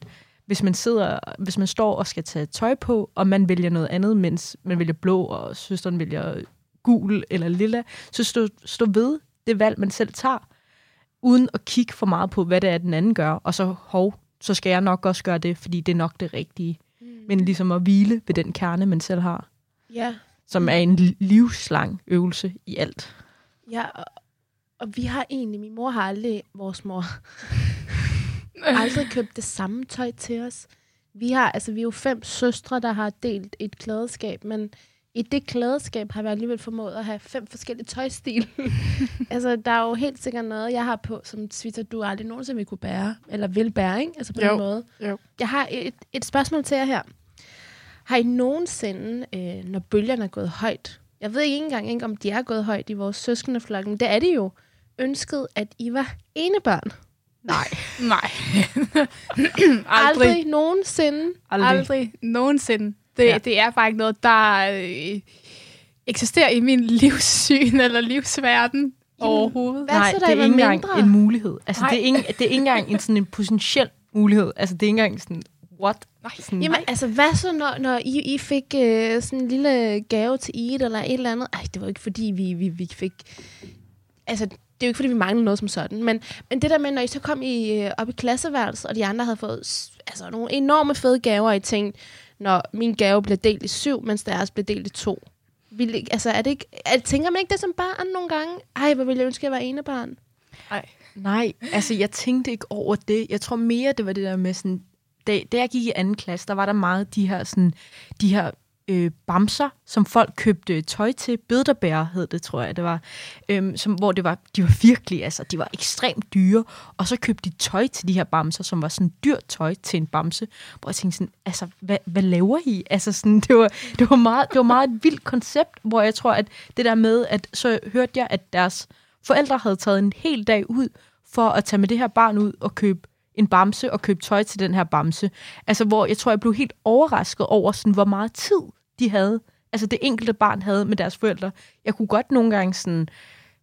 hvis man sidder, hvis man står og skal tage tøj på, og man vælger noget andet, mens man vælger blå, og søsteren vælger gul eller lilla, så stå, stå ved det valg, man selv tager, uden at kigge for meget på, hvad det er, den anden gør, og så, hov, så skal jeg nok også gøre det, fordi det er nok det rigtige. Men ligesom at hvile ved den kerne, man selv har, Ja, som er en li- livslang øvelse i alt. ja og, og vi har egentlig, min mor har aldrig, vores mor, aldrig købt det samme tøj til os. Vi har, altså vi er jo fem søstre, der har delt et klædeskab, men i det klædeskab har vi alligevel formået at have fem forskellige tøjstil. altså, der er jo helt sikkert noget, jeg har på, som Svita, du aldrig nogensinde vil kunne bære, eller vil bære, ikke? Altså på Jo. den måde. Jo. Jeg har et, et spørgsmål til jer her. Har I nogensinde, øh, når bølgerne er gået højt, jeg ved ikke engang, ikke, om de er gået højt i vores søskendeflok, men det er de jo, ønsket, at I var enebørn? Nej. nej. Aldrig, Aldrig. Aldrig nogensinde. Aldrig. Aldrig nogensinde. Det, Ja. det er bare ikke noget, der øh, eksisterer i min livssyn eller livsverden overhovedet. Hvad Nej, så, da det I er ikke engang mindre? en mulighed. Altså, Nej. det er, ikke, det er ikke engang en, sådan en potentiel mulighed. Altså, det er ikke engang sådan, what? Nej. Sådan, Jamen, altså, hvad så, når, når I, I fik øh, sådan en lille gave til Eid eller et eller andet? Ej, det var ikke, fordi vi, vi, vi fik... Altså, det er jo ikke, fordi vi manglede noget som sådan. Men, men det der med, når I så kom I, øh, op i klasseværelset, og de andre havde fået altså, nogle enorme fede gaver, og I tænkte, når min gave blev delt i syv, mens deres blev delt i to. Vil, altså, er det ikke, er, tænker man ikke det som barn nogle gange? Ej, hvor ville jeg ønske, at jeg var ene barn. Nej, altså, jeg tænkte ikke over det. Jeg tror mere, det var det der med sådan... Da, da jeg gik i anden klasse, der var der meget de her, sådan, de her øh, bamser, som folk købte tøj til. Bøderbær hed det, tror jeg, det var. Øhm, som, hvor det var, de var virkelig, altså, de var ekstremt dyre. Og så købte de tøj til de her bamser, som var sådan dyrt tøj til en bamse. Hvor jeg tænkte sådan, altså, hvad, hvad laver I? Altså, sådan, det, var, det, var meget, det var meget et vildt koncept, hvor jeg tror, at det der med, at så hørte jeg, at deres forældre havde taget en hel dag ud for at tage med det her barn ud og købe en bamse og købe tøj til den her bamse. Altså, hvor jeg tror, jeg blev helt overrasket over, sådan, hvor meget tid de havde. Altså, det enkelte barn havde med deres forældre. Jeg kunne godt nogle gange sådan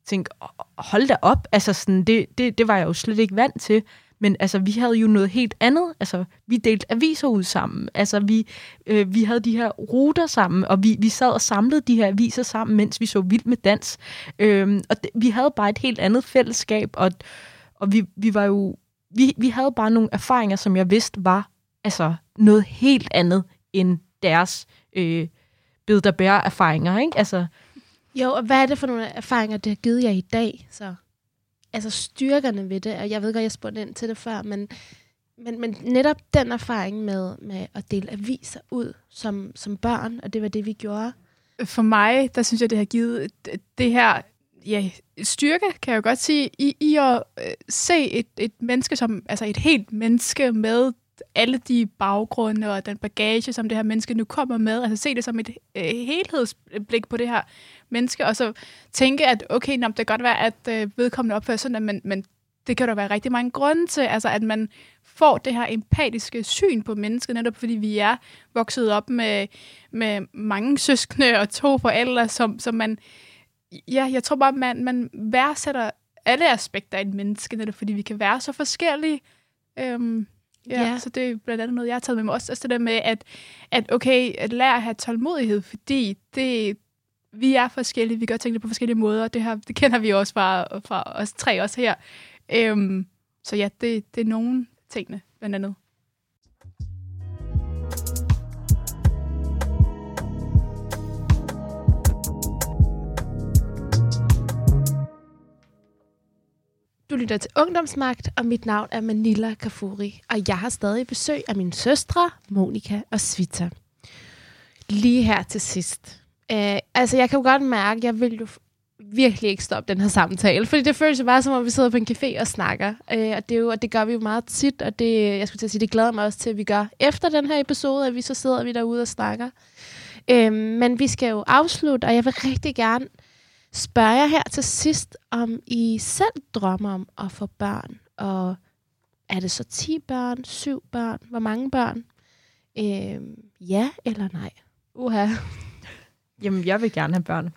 tænke, hold da op. Altså, sådan, det, det, det var jeg jo slet ikke vant til. Men altså, vi havde jo noget helt andet. Altså, vi delte aviser ud sammen. Altså, vi, øh, vi havde de her ruter sammen, og vi, vi sad og samlede de her aviser sammen, mens vi så vild med dans. Øhm, og det, vi havde bare et helt andet fællesskab, og, og vi, vi var jo... Vi, vi havde bare nogle erfaringer, som jeg vidste var altså noget helt andet end deres øh, bid der bære erfaringer, ikke? Altså, Jo, og hvad er det for nogle erfaringer, det har givet jer i dag? Så? Altså styrkerne ved det, og jeg ved godt, jeg spurgte ind til det før, men, men, men netop den erfaring med, med at dele aviser ud som, som børn, og det var det, vi gjorde. For mig, der synes jeg, det har givet det- det her ja, styrke, kan jeg jo godt sige, i, i at øh, se et, et menneske som, altså et helt menneske med alle de baggrunde og den bagage, som det her menneske nu kommer med. Altså se det som et øh, helhedsblik på det her menneske, og så tænke, at okay, nå, det kan godt være, at øh, vedkommende opfører sådan, men, men det kan der være rigtig mange grunde til, altså at man får det her empatiske syn på mennesket, netop fordi vi er vokset op med, med mange søskende og to forældre, som, som man, ja, jeg tror bare, man, man værdsætter alle aspekter af et menneske, netop fordi vi kan være så forskellige. Øhm, ja, Ja. så det er blandt andet noget, jeg har taget med mig også. Også det der med, at, at okay, at lære at have tålmodighed, fordi det, vi er forskellige, vi gør tingene på forskellige måder, det, her, det kender vi også fra, fra os tre også her. Øhm, så ja, det, det er nogle tingene, blandt andet. Du lytter til Ungdomsmagt, og mit navn er Manila Kafuri, og jeg har stadig besøg af mine søstre, Monika og Svita. Lige her til sidst. Uh, altså, jeg kan jo godt mærke, jeg vil jo virkelig ikke stoppe den her samtale. Fordi det føles jo bare, som om vi sidder på en café og snakker. Øh, og, det er jo, og det gør vi jo meget tit, og det, jeg skulle til at sige, det glæder mig også til, at vi gør efter den her episode, at vi så sidder vi derude og snakker. Øh, men vi skal jo afslutte, og jeg vil rigtig gerne spørge jer her til sidst, om I selv drømmer om at få børn. Og er det så 10 børn, 7 børn, hvor mange børn? Øh, ja eller nej? Uha. Jamen, jeg vil gerne have børn.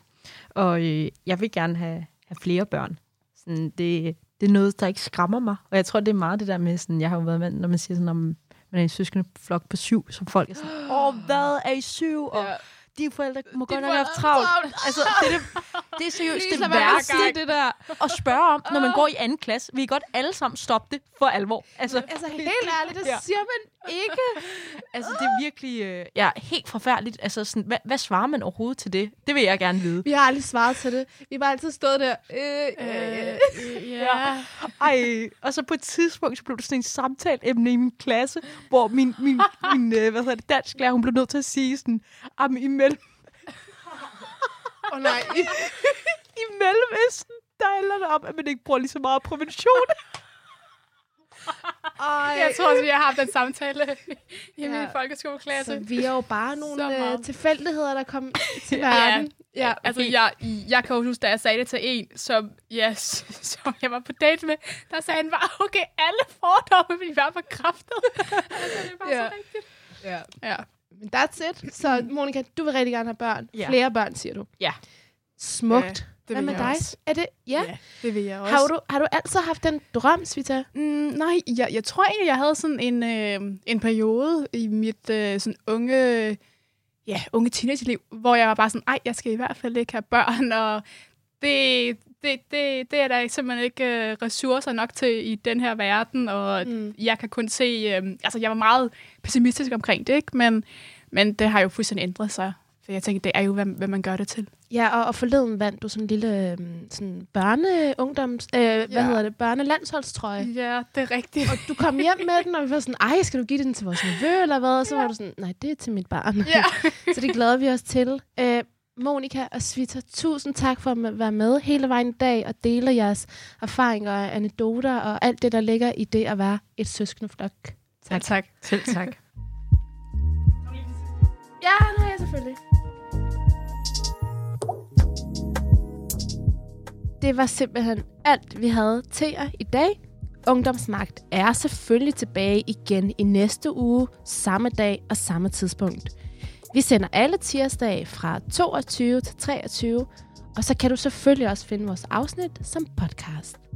Og øh, jeg vil gerne have, have flere børn. Sådan, det, det er noget, der ikke skræmmer mig. Og jeg tror, det er meget det der med, sådan, jeg har jo været med, når man siger sådan, om man er en søskende flok på syv, som folk er sådan, åh, hvad er I syv? Og Ja. De forældre må De godt nok have travlt. travlt. altså, det, er det, det er seriøst det værste, det der at spørge om, når man går i anden klasse. Vi kan godt alle sammen stoppe det for alvor. Altså, Altså helt ærligt, det Ja. siger man ikke. altså det er virkelig øh, ja, helt forfærdeligt. Altså, sådan, hvad, hvad svarer man overhovedet til det? Det vil jeg gerne vide. Vi har aldrig svaret til det. Vi har bare altid stået der. Øh, øh, øh. ja. Ej, og så på et tidspunkt, så blev det sådan en samtaleemne i min klasse, hvor min, min, min øh, hvad hedder det, dansklærer, hun blev nødt til at sige sådan, Åh oh, nej. i Mellemøsten, der handler det om, at man ikke bruger lige så meget prævention. Ej. Jeg tror også, vi har haft en samtale i Ja. min folkeskoleklasse. Så vi er jo bare nogle øh, tilfældigheder, der kom til Ja. verden. Ja, Altså, jeg, jeg kan jo huske, da jeg sagde det til en, som, yes, som jeg var på date med, der sagde han bare, okay, alle fordomme vil være bekræftet. altså, det er bare Ja. så rigtigt. ja. Ja. Men that's it. Så Monika, du vil rigtig gerne have børn. Ja. Flere børn, siger du. Ja. Smukt. Ja, det Hvad vil med jeg dig? Også. Er det? Ja. ja, det vil jeg også. Har du, har du altid haft den drøm, Svita? Mm, nej, jeg, jeg tror egentlig, jeg havde sådan en, øh, en periode i mit øh, sådan unge, ja, unge teenage-liv, hvor jeg var bare sådan, ej, jeg skal i hvert fald ikke have børn, og det, det, det, det er der simpelthen ikke øh, ressourcer nok til i den her verden, og Mm. jeg kan kun se, øh, altså jeg var meget pessimistisk omkring det, ikke? Men, men det har jo fuldstændig ændret sig. For jeg tænker, det er jo, hvad, hvad man gør det til. Ja, og, og forleden vandt du sådan en lille øhm, sådan børne-ungdoms... Øh, ja. Hvad Ja. hedder det? Børnelandsholdstrøje. Ja, det er rigtigt. Og du kom hjem med den, og vi var sådan, ej, skal du give den til vores nevø, eller hvad? Og så var du sådan, nej, det er til mit barn. Ja. så det glæder vi os til. Øh, Monika og Svita, tusind tak for at være med hele vejen i dag og dele jeres erfaringer og anekdoter og alt det, der ligger i det at være et søskendeflok. Tak. tak. Selv tak. Ja, nu er jeg selvfølgelig. Det var simpelthen alt, vi havde til jer i dag. Ungdomsmagt er selvfølgelig tilbage igen i næste uge, samme dag og samme tidspunkt. Vi sender alle tirsdage fra 22 til 23, og så kan du selvfølgelig også finde vores afsnit som podcast.